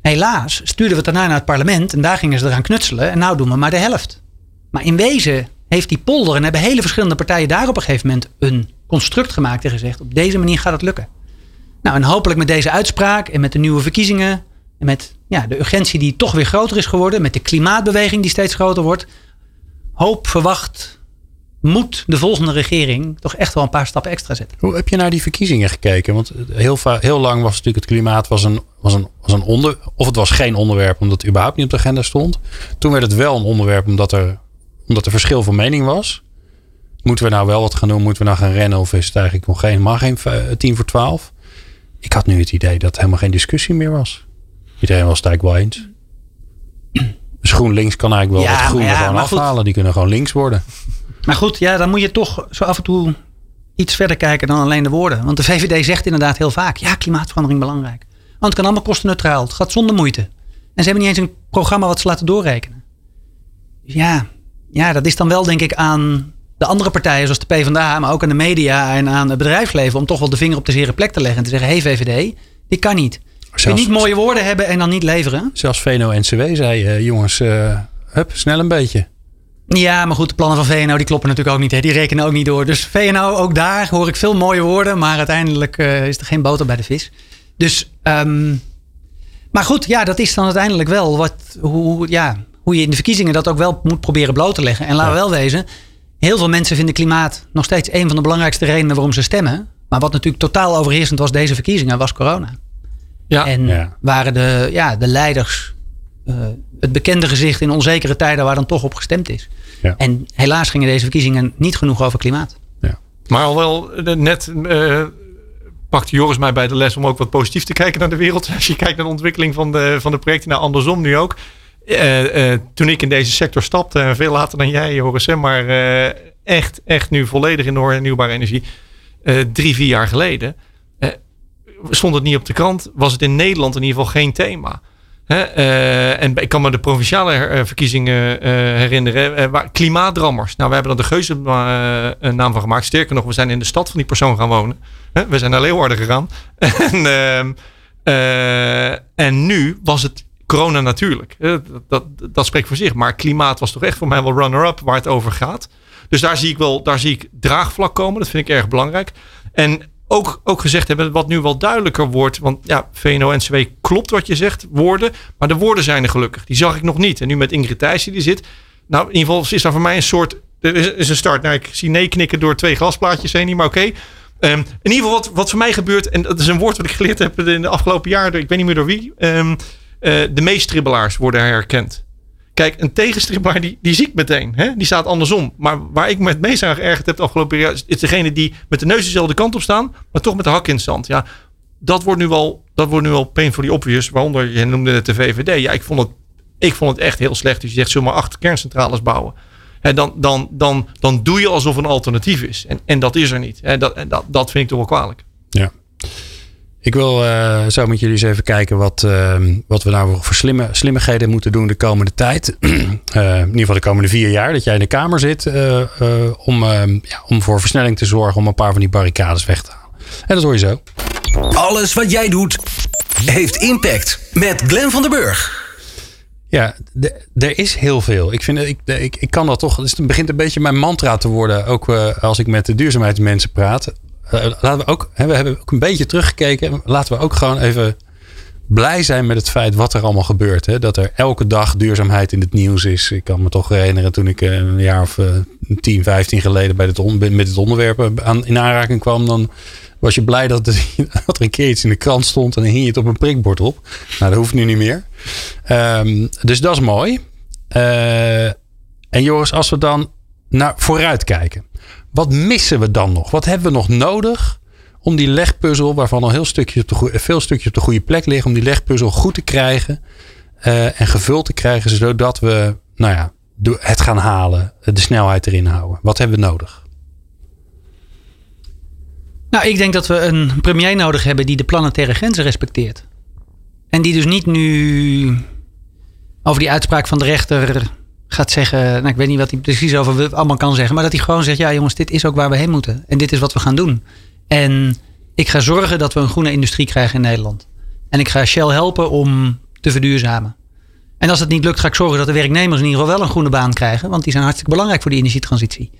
Helaas stuurden we het daarna naar het parlement en daar gingen ze eraan knutselen en nou doen we maar de helft. Maar in wezen heeft die polder en hebben hele verschillende partijen daar op een gegeven moment een construct gemaakt en gezegd: op deze manier gaat het lukken. Nou, en hopelijk met deze uitspraak en met de nieuwe verkiezingen en met ja, de urgentie die toch weer groter is geworden, met de klimaatbeweging die steeds groter wordt, hoop, verwacht, moet de volgende regering toch echt wel een paar stappen extra zetten. Hoe heb je naar die verkiezingen gekeken? Want heel, heel lang was natuurlijk het klimaat was een, was een, was een onder, of het was geen onderwerp omdat het überhaupt niet op de agenda stond. Toen werd het wel een onderwerp omdat er omdat er verschil van mening was. Moeten we nou wel wat gaan doen? Moeten we nou gaan rennen? Of is het eigenlijk nog geen, maar geen tien voor twaalf? Ik had nu het idee dat er helemaal geen discussie meer was. Iedereen was het eigenlijk wel eens. Dus GroenLinks kan eigenlijk wel ja, wat groen ja, gewoon afhalen. Die kunnen gewoon links worden. Maar goed, ja, dan moet je toch zo af en toe iets verder kijken dan alleen de woorden. Want de VVD zegt inderdaad heel vaak: ja, klimaatverandering belangrijk. Want het kan allemaal kostenneutraal. Het gaat zonder moeite. En ze hebben niet eens een programma wat ze laten doorrekenen. Dus ja, ja, dat is dan wel denk ik aan de andere partijen zoals de PvdA, maar ook aan de media en aan het bedrijfsleven om toch wel de vinger op de zere plek te leggen en te zeggen, hey VVD, dit kan niet. Zelfs, je niet mooie woorden hebben en dan niet leveren. Zelfs VNO-NCW zei, uh, jongens, uh, hup, snel een beetje. Ja, maar goed, de plannen van VNO die kloppen natuurlijk ook niet. Hè? Die rekenen ook niet door. Dus VNO, ook daar hoor ik veel mooie woorden, maar uiteindelijk uh, is er geen boter bij de vis. Dus, um, maar goed, ja, dat is dan uiteindelijk wel wat, hoe, ja, hoe je in de verkiezingen dat ook wel moet proberen bloot te leggen. En laten we wel wezen, heel veel mensen vinden klimaat nog steeds een van de belangrijkste redenen waarom ze stemmen. Maar wat natuurlijk totaal overheersend was deze verkiezingen, was corona. Ja. En waren de, ja, de leiders het bekende gezicht in onzekere tijden waar dan toch op gestemd is. Ja. En helaas gingen deze verkiezingen niet genoeg over klimaat. Ja. Maar al wel eh, net uh, pakte Joris mij bij de les om ook wat positief te kijken naar de wereld. Als je kijkt naar de ontwikkeling van de, van de projecten, nou andersom nu ook. Uh, uh, toen ik in deze sector stapte, veel later dan jij, Joris, maar uh, echt, echt nu volledig in de hernieuwbare energie. drie, vier jaar geleden, stond het niet op de krant, was het in Nederland in ieder geval geen thema. Uh, en ik kan me de provinciale her, verkiezingen uh, herinneren. Uh, klimaatdrammers. Nou, we hebben er de geuze naam van gemaakt. Sterker nog, we zijn in de stad van die persoon gaan wonen. we zijn naar Leeuwarden gegaan. en, en nu was het corona natuurlijk. Dat, dat, dat, spreekt voor zich. Maar klimaat was toch echt voor mij wel runner-up waar het over gaat. Dus daar zie ik wel daar zie ik draagvlak komen. Dat vind ik erg belangrijk. En ook, ook gezegd hebben, wat nu wel duidelijker wordt. Want ja, VNO-NCW klopt wat je zegt, woorden. Maar de woorden zijn er gelukkig. Die zag ik nog niet. En nu met Ingrid Thijssen die zit. Nou, in ieder geval is daar voor mij een soort... Is, is een start. Nou, ik zie nee knikken door twee glasplaatjes heen, maar oké. Ehm, in ieder geval wat, wat voor mij gebeurt, en dat is een woord wat ik geleerd heb in de afgelopen jaren, ik weet niet meer door wie. Um, uh, de meestribbelaars worden herkend. Kijk, een tegenstribbelaar die, die zie meteen. Hè? Die staat andersom. Maar waar ik me het meest aan geërgerd heb de afgelopen jaar... is degene die met de neus dezelfde kant op staan... maar toch met de hak in het zand. Ja, dat wordt nu wel, dat wordt nu wel painfully obvious. Waaronder, je noemde het de VVD. Ja, ik vond het, ik vond het echt heel slecht. Dus je zegt, zullen maar acht kerncentrales bouwen. En dan, dan, dan, dan doe je alsof een alternatief is. En, en dat is er niet. En dat, dat, dat vind ik toch wel kwalijk. Ja. Ik wil uh, zo met jullie eens even kijken wat, uh, wat we nou voor slimme, slimmigheden moeten doen de komende tijd. uh, in ieder geval de komende vier jaar. Dat jij in de Kamer zit om, ja, om voor versnelling te zorgen om een paar van die barricades weg te halen. En dat hoor je zo. Alles wat jij doet heeft impact. Met Glenn van den Burg. Ja, er is heel veel. Ik, vind, ik, ik, ik kan dat toch. Het begint een beetje mijn mantra te worden. Ook als ik met de duurzaamheidsmensen praat laten we ook, we hebben ook een beetje teruggekeken. Laten we ook gewoon even blij zijn met het feit wat er allemaal gebeurt. Hè? Dat er elke dag duurzaamheid in het nieuws is. Ik kan me toch herinneren toen ik eh, een jaar of uh, 10, 15 geleden bij het met het onderwerp aan, in aanraking kwam. Dan was je blij dat dat er een keer iets in de krant stond en dan hing je het op een prikbord op. Nou, dat hoeft nu niet meer. Um, dus dat is mooi. En Joris, als we dan naar vooruit kijken. Wat missen we dan nog? Wat hebben we nog nodig om die legpuzzel, waarvan al heel stukjes op de veel stukjes op de goede plek liggen, om die legpuzzel goed te krijgen uh, en gevuld te krijgen, zodat we nou ja, het gaan halen, de snelheid erin houden? Wat hebben we nodig? Nou, ik denk dat we een premier nodig hebben die de planetaire grenzen respecteert. En die dus niet nu over die uitspraak van de rechter gaat zeggen, nou, ik weet niet wat hij precies over allemaal kan zeggen, maar dat hij gewoon zegt, ja jongens, dit is ook waar we heen moeten. En dit is wat we gaan doen. En ik ga zorgen dat we een groene industrie krijgen in Nederland. En ik ga Shell helpen om te verduurzamen. En als het niet lukt, ga ik zorgen dat de werknemers in ieder geval wel een groene baan krijgen. Want die zijn hartstikke belangrijk voor die energietransitie.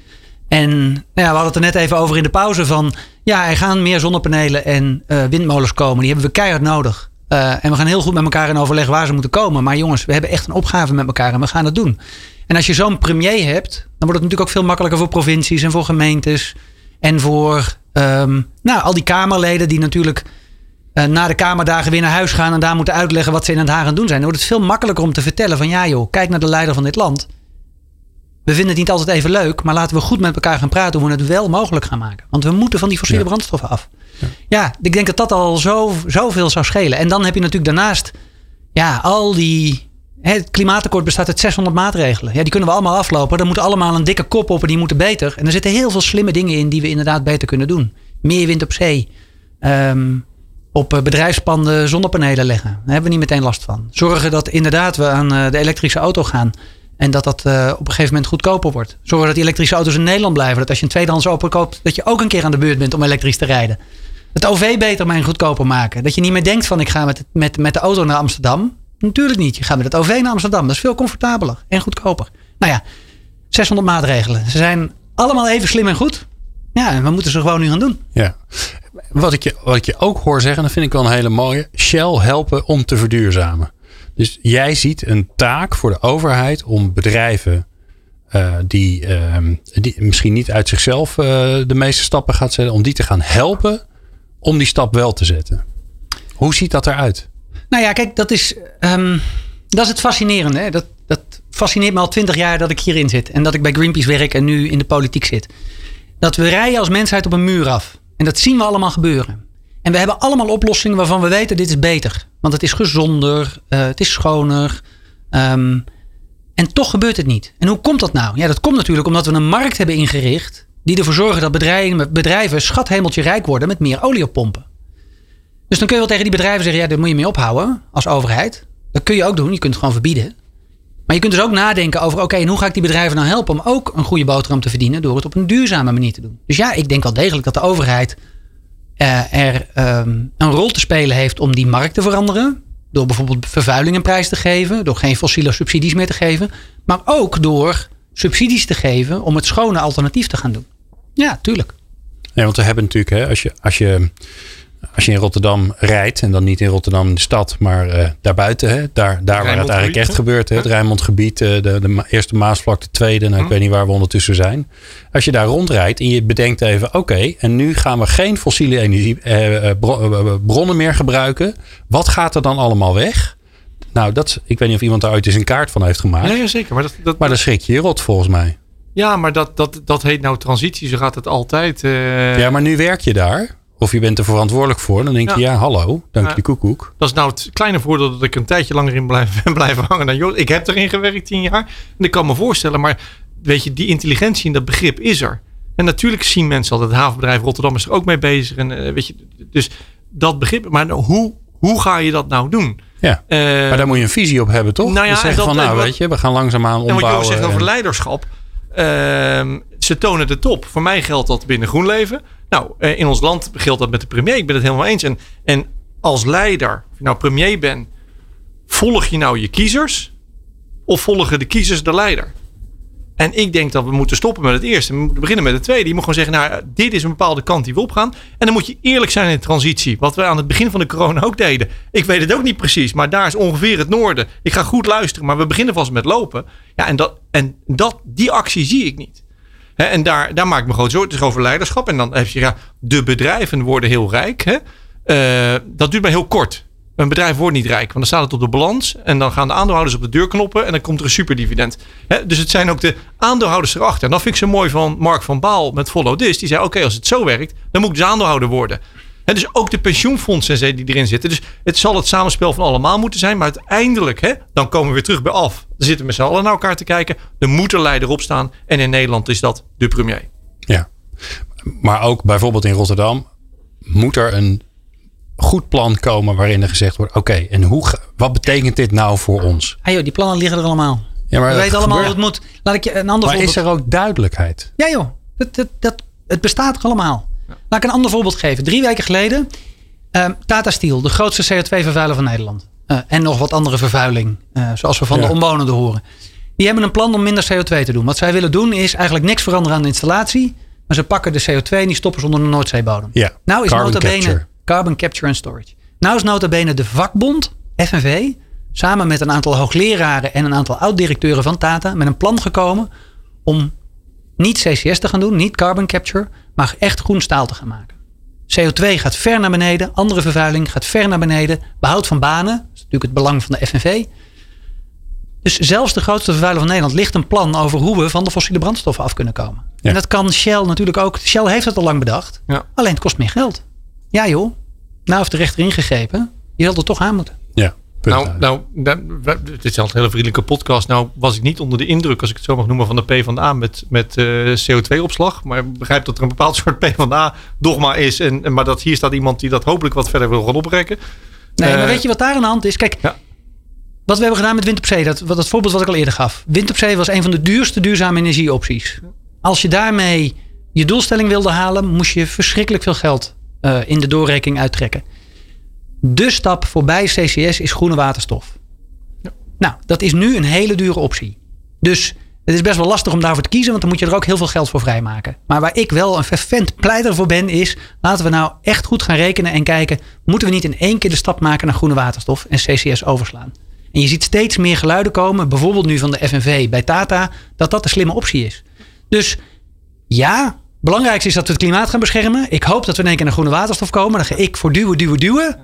En nou ja, we hadden het er net even over in de pauze van... ja, er gaan meer zonnepanelen en uh, windmolens komen. Die hebben we keihard nodig. Uh, en we gaan heel goed met elkaar in overleg waar ze moeten komen. Maar jongens, we hebben echt een opgave met elkaar en we gaan het doen. En als je zo'n premier hebt, dan wordt het natuurlijk ook veel makkelijker voor provincies en voor gemeentes. En voor um, nou, al die Kamerleden die natuurlijk uh, na de Kamerdagen weer naar huis gaan en daar moeten uitleggen wat ze in het Haag aan doen zijn. Dan wordt het veel makkelijker om te vertellen van ja joh, kijk naar de leider van dit land. We vinden het niet altijd even leuk, maar laten we goed met elkaar gaan praten hoe we het wel mogelijk gaan maken. Want we moeten van die fossiele brandstoffen af. Ja. ik denk dat dat al zo, zoveel zou schelen. En dan heb je natuurlijk daarnaast ja, al die. Het klimaatakkoord bestaat uit 600 maatregelen. Ja, die kunnen we allemaal aflopen. Daar moeten allemaal een dikke kop op en die moeten beter. En er zitten heel veel slimme dingen in die we inderdaad beter kunnen doen. Meer wind op zee. Um, op eh, bedrijfspanden zonnepanelen leggen. Daar hebben we niet meteen last van. Zorgen dat inderdaad we aan eh, de elektrische auto gaan. En dat dat uh, op een gegeven moment goedkoper wordt. Zorgen dat die elektrische auto's in Nederland blijven. Dat als je een tweedehands auto koopt, dat je ook een keer aan de beurt bent om elektrisch te rijden. Het OV beter maar goedkoper maken. Dat je niet meer denkt van ik ga met, met, met de auto naar Amsterdam. Natuurlijk niet. Je gaat met het OV naar Amsterdam. Dat is veel comfortabeler en goedkoper. Nou ja, 600 maatregelen. Ze zijn allemaal even slim en goed. Ja, we moeten ze gewoon nu gaan doen. Ja. Wat ik je, wat ik je ook hoor zeggen, dat vind ik wel een hele mooie. Shell helpen om te verduurzamen. Dus jij ziet een taak voor de overheid om bedrijven uh, die, uh, die misschien niet uit zichzelf uh, de meeste stappen gaat zetten, om die te gaan helpen om die stap wel te zetten. Hoe ziet dat eruit? Nou ja, kijk, dat is, um, dat is het fascinerende. Dat, dat fascineert me al twintig jaar dat ik hierin zit. En dat ik bij Greenpeace werk en nu in de politiek zit. Dat we rijden als mensheid op een muur af. En dat zien we allemaal gebeuren. En we hebben allemaal oplossingen waarvan we weten dit is beter. Want het is gezonder, uh, het is schoner. Um, en toch gebeurt het niet. En hoe komt dat nou? Ja, dat komt natuurlijk omdat we een markt hebben ingericht die ervoor zorgen dat bedrijven, bedrijven schathemeltje rijk worden met meer olie. Dus dan kun je wel tegen die bedrijven zeggen, ja, daar moet je mee ophouden als overheid. Dat kun je ook doen, je kunt het gewoon verbieden. Maar je kunt dus ook nadenken over, oké, hoe ga ik die bedrijven nou helpen om ook een goede boterham te verdienen door het op een duurzame manier te doen. Dus ja, ik denk wel degelijk dat de overheid er um, een rol te spelen heeft om die markt te veranderen. Door bijvoorbeeld vervuiling een prijs te geven, door geen fossiele subsidies meer te geven. Maar ook door subsidies te geven om het schone alternatief te gaan doen. Ja, tuurlijk. Ja, want we hebben natuurlijk, hè, als je, als je als je in Rotterdam rijdt, en dan niet in Rotterdam de stad, maar uh, daarbuiten, hè, daar, daar waar het eigenlijk echt gebeurt. Hè, het Rijnmondgebied, uh, de, de eerste Maasvlak, de tweede, nou, ik weet niet waar we ondertussen zijn. Als je daar rondrijdt en je bedenkt even, oké, en nu gaan we geen fossiele energie, eh, bronnen meer gebruiken. Wat gaat er dan allemaal weg? Nou, dat, ik weet niet of iemand daar ooit eens een kaart van heeft gemaakt. Ja, zeker. Maar, dat, dat, maar dan schrik je je rot volgens mij. Ja, maar dat, dat, dat heet nou transitie. Zo gaat het altijd. Ja, maar nu werk je daar. Of je bent er verantwoordelijk voor. Dan denk je, ja, hallo, dank je koekoek. Dat is nou het kleine voordeel dat ik een tijdje langer in blijf, ben blijven hangen dan joh. Ik heb erin gewerkt tien jaar. En ik kan me voorstellen, maar weet je, die intelligentie en dat begrip is er. En natuurlijk zien mensen al dat het havenbedrijf Rotterdam is er ook mee bezig. En uh, weet je, dus dat begrip. Maar hoe, hoe ga je dat nou doen? Ja, uh, maar daar moet je een visie op hebben, toch? Nou ja, zeggen dat, van, nou, weet je, we gaan langzaamaan ombouwen. En wat je zegt over leiderschap. Uh, ze tonen de top. Voor mij geldt dat binnen GroenLeven. Nou, eh, in ons land geldt dat met de premier. Ik ben het helemaal eens. En, en als leider, of je nou premier bent, volg je nou je kiezers of volgen de kiezers de leider? En ik denk dat we moeten stoppen met het eerste. We moeten beginnen met het tweede. Je moet gewoon zeggen, nou, dit is een bepaalde kant die we opgaan. En dan moet je eerlijk zijn in de transitie. Wat we aan het begin van de corona ook deden. Ik weet het ook niet precies, maar daar is ongeveer het noorden. Ik ga goed luisteren, maar we beginnen vast met lopen. Ja, en, dat, en dat, die actie zie ik niet en daar, daar maak ik me groot zorgen. Het is over leiderschap. En dan heb je, ja, de bedrijven worden heel rijk. Hè? Uh, dat duurt maar heel kort. Een bedrijf wordt niet rijk, want dan staat het op de balans. En dan gaan de aandeelhouders op de deur knoppen. En dan komt er een superdividend. Dus het zijn ook de aandeelhouders erachter. En dat vind ik zo mooi van Mark van Baal met Follow This. Die zei: Oké, als het zo werkt, dan moet ik dus aandeelhouder worden. He, dus ook de pensioenfondsen die erin zitten. Dus het zal het samenspel van allemaal moeten zijn. Maar uiteindelijk, hè, dan komen we weer terug bij af. Dan zitten we met z'n allen naar elkaar te kijken. Er moet een leider op staan. En in Nederland is dat de premier. Ja, maar ook bijvoorbeeld in Rotterdam moet er een goed plan komen waarin er gezegd wordt: oké, en hoe, wat betekent dit nou voor ons? Hey joh, die plannen liggen er allemaal. Ja, maar we weten allemaal hoe het moet. Laat ik je een ander maar voorbeeld... is er ook duidelijkheid? Ja joh, dat, dat, dat, het bestaat er allemaal. Laat ik een ander voorbeeld geven. Drie weken geleden, uh, Tata Steel, de grootste CO2-vervuiler van Nederland. Uh, en nog wat andere vervuiling, uh, zoals we van de omwonenden horen. Die hebben een plan om minder CO2 te doen. Wat zij willen doen is eigenlijk niks veranderen aan de installatie. Maar ze pakken de CO2 en die stoppen ze onder de Noordzeebodem. Ja, nou is carbon nota bene capture. carbon capture and storage. Nou is nota bene de vakbond, FNV, samen met een aantal hoogleraren en een aantal oud-directeuren van Tata met een plan gekomen om niet CCS te gaan doen, niet carbon capture, maar echt groen staal te gaan maken. CO2 gaat ver naar beneden, andere vervuiling gaat ver naar beneden, behoud van banen, dat is natuurlijk het belang van de FNV. Dus zelfs de grootste vervuiler van Nederland ligt een plan over hoe we van de fossiele brandstoffen af kunnen komen. Ja. En dat kan Shell natuurlijk ook. Shell heeft het al lang bedacht. Ja. Alleen het kost meer geld. Ja joh, nou heeft de rechter ingegrepen. Je zult er toch aan moeten. Ja. Nou, nou, dit is al een hele vriendelijke podcast. Nou was ik niet onder de indruk, als ik het zo mag noemen, van de PvdA met, met uh, CO2-opslag. Maar ik begrijp dat er een bepaald soort PvdA-dogma is. En, maar dat hier staat iemand die dat hopelijk wat verder wil gaan oprekken. Nee, uh, maar weet je wat daar aan de hand is? Kijk, ja. wat we hebben gedaan met wind op zee, dat, dat voorbeeld wat ik al eerder gaf. Wind op zee was een van de duurste duurzame energieopties. Als je daarmee je doelstelling wilde halen, moest je verschrikkelijk veel geld uh, in de doorrekening uittrekken. De stap voorbij CCS is groene waterstof. Ja. Nou, dat is nu een hele dure optie. Dus het is best wel lastig om daarvoor te kiezen, want dan moet je er ook heel veel geld voor vrijmaken. Maar waar ik wel een fervent pleiter voor ben, is laten we nou echt goed gaan rekenen en kijken: moeten we niet in één keer de stap maken naar groene waterstof en CCS overslaan? En je ziet steeds meer geluiden komen, bijvoorbeeld nu van de FNV bij Tata, dat dat een slimme optie is. Dus ja, belangrijkste is dat we het klimaat gaan beschermen. Ik hoop dat we in één keer naar groene waterstof komen. Dan ga ik voor duwen, duwen, duwen.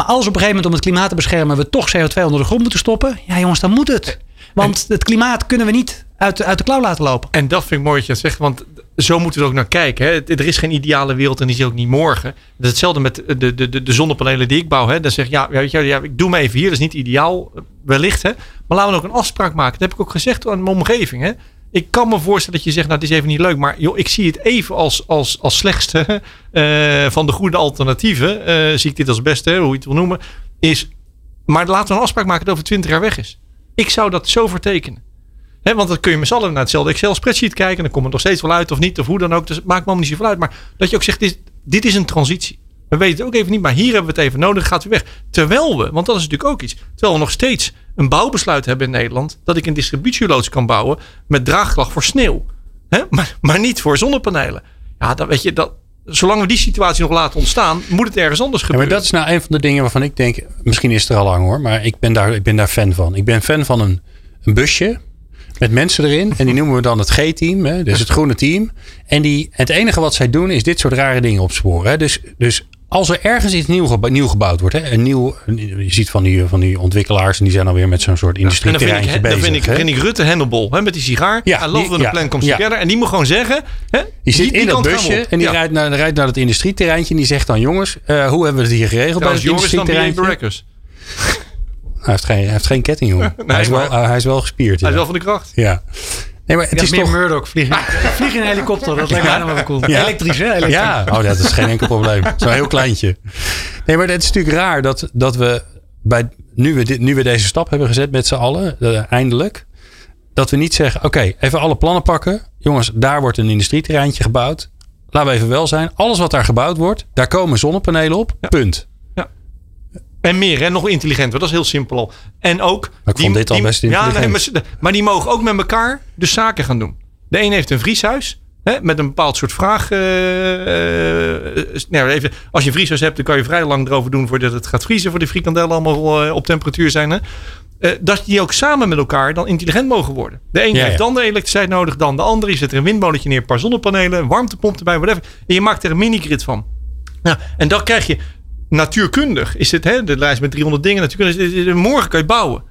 Maar als op een gegeven moment om het klimaat te beschermen we toch CO2 onder de grond moeten stoppen. Ja jongens, dan moet het. Want het klimaat kunnen we niet uit de, uit de klauw laten lopen. En dat vind ik mooi dat je dat zegt. Want zo moeten we er ook naar kijken. Hè. Er is geen ideale wereld en die is ook niet morgen. Dat is hetzelfde met de, de, de, de zonnepanelen die ik bouw. Hè. Dan zeg je, ja, weet je, ja, ik doe me even hier. Dat is niet ideaal, wellicht. Hè. Maar laten we ook een afspraak maken. Dat heb ik ook gezegd aan mijn omgeving. Hè. Ik kan me voorstellen dat je zegt, nou, dit is even niet leuk. Maar joh, ik zie het even als, als, als slechtste uh, van de goede alternatieven. Uh, zie ik dit als beste, hoe je het wil noemen. Is, maar laten we een afspraak maken dat het over 20 jaar weg is. Ik zou dat zo vertekenen. He, want dan kun je met z'n allen naar hetzelfde Excel-spreadsheet kijken. En dan komt het nog steeds wel uit of niet, of hoe dan ook. Dus het maakt me niet zoveel uit. Maar dat je ook zegt, dit, dit is een transitie. We weten het ook even niet, maar hier hebben we het even nodig. Gaat u weg. Terwijl we, want dat is natuurlijk ook iets. Terwijl we nog steeds een bouwbesluit hebben in Nederland. Dat ik een distributieloods kan bouwen met draagkracht voor sneeuw. He, maar, maar niet voor zonnepanelen. Ja, dan weet je, dat, zolang we die situatie nog laten ontstaan, moet het ergens anders gebeuren. Ja, maar dat is nou een van de dingen waarvan ik denk, misschien is het er al lang hoor, maar ik ben daar, ik ben daar fan van. Ik ben fan van een, een busje met mensen erin. En die noemen we dan het G-team, dus het groene team. En die, het enige wat zij doen is dit soort rare dingen opsporen. Hè. Dus, dus als er ergens iets nieuw, nieuw gebouwd wordt, hè, een nieuw, je ziet van die, van die ontwikkelaars en die zijn alweer met zo'n soort industrieterreintje ja, bezig. Dan vind ik, vind ik Rutte Hennebol hè, met die sigaar. Ja, I love when ja, plan comes ja. together. En die moet gewoon zeggen. Hè, die zit in dat busje en die rijdt, naar, rijdt naar het industrieterreintje en die zegt dan jongens, uh, hoe hebben we het hier geregeld bij het industrieterreintje? Hij heeft geen, hij heeft geen ketting, jongen. nee, hij, is wel, uh, hij is wel gespierd. Hij is wel van de kracht. Ja. Nee, maar het is meer toch... Murdoch vliegen. vliegen in een helikopter, dat lijkt me helemaal wel cool. Ja. Elektrisch, hè? Elektrisch. Ja, oh, dat is geen enkel probleem. Zo'n heel kleintje. Nee, maar het is natuurlijk raar dat, dat we, bij, nu, we dit, nu we deze stap hebben gezet met z'n allen, uh, eindelijk, dat we niet zeggen, oké, even alle plannen pakken. Jongens, daar wordt een industrieterreintje gebouwd. Laten we even wel zijn. Alles wat daar gebouwd wordt, daar komen zonnepanelen op. Ja. Punt. En meer, hè? nog intelligenter. Dat is heel simpel En ook. Maar ik vond dit al best. Ja, nee, maar, die mogen ook met elkaar de zaken gaan doen. De een heeft een vrieshuis. Hè, met een bepaald soort vraag. Uh, nou, even, als je een vrieshuis hebt, dan kan je vrij lang erover doen voordat het gaat vriezen. Voor de frikandellen allemaal uh, op temperatuur zijn. Hè. dat die ook samen met elkaar dan intelligent mogen worden. De een heeft dan de elektriciteit nodig, dan de ander. Je zet er een windmolentje neer, een paar zonnepanelen, een warmtepomp erbij, whatever. En je maakt er een mini-grid van. Nou, en dan krijg je natuurkundig is het, hè, de lijst met 300 dingen, natuurkundig, morgen kan je bouwen.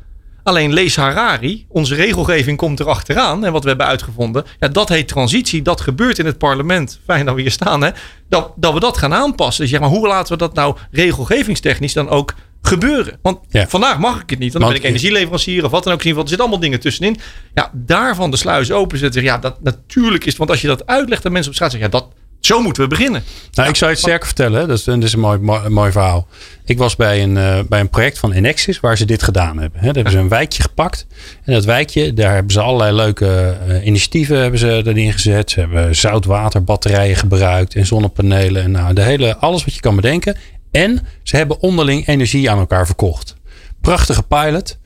Alleen lees Harari, onze regelgeving komt erachteraan. En wat we hebben uitgevonden, ja, dat heet transitie. Dat gebeurt in het parlement. Fijn dat we hier staan, hè? Dat, dat we dat gaan aanpassen. Dus zeg maar, hoe laten we dat nou regelgevingstechnisch dan ook gebeuren? Want vandaag mag ik het niet. Want dan ben ik energieleverancier of wat dan ook. Er zitten allemaal dingen tussenin. Ja, daarvan de sluis openzetten. Ja, dat natuurlijk is. Want als je dat uitlegt aan mensen op straat, zeg ja, dat, zo moeten we beginnen. Nou, ik zou je het sterker vertellen. Dat is, dat is een mooi, mooi, verhaal. Ik was bij een, uh, bij een project van Enexis waar ze dit gedaan hebben. He, daar hebben ze een wijkje gepakt. En dat wijkje, daar hebben ze allerlei leuke uh, initiatieven hebben ze erin gezet. Ze hebben zoutwaterbatterijen gebruikt en zonnepanelen. En nou, de hele, alles wat je kan bedenken. En ze hebben onderling energie aan elkaar verkocht. Prachtige pilot.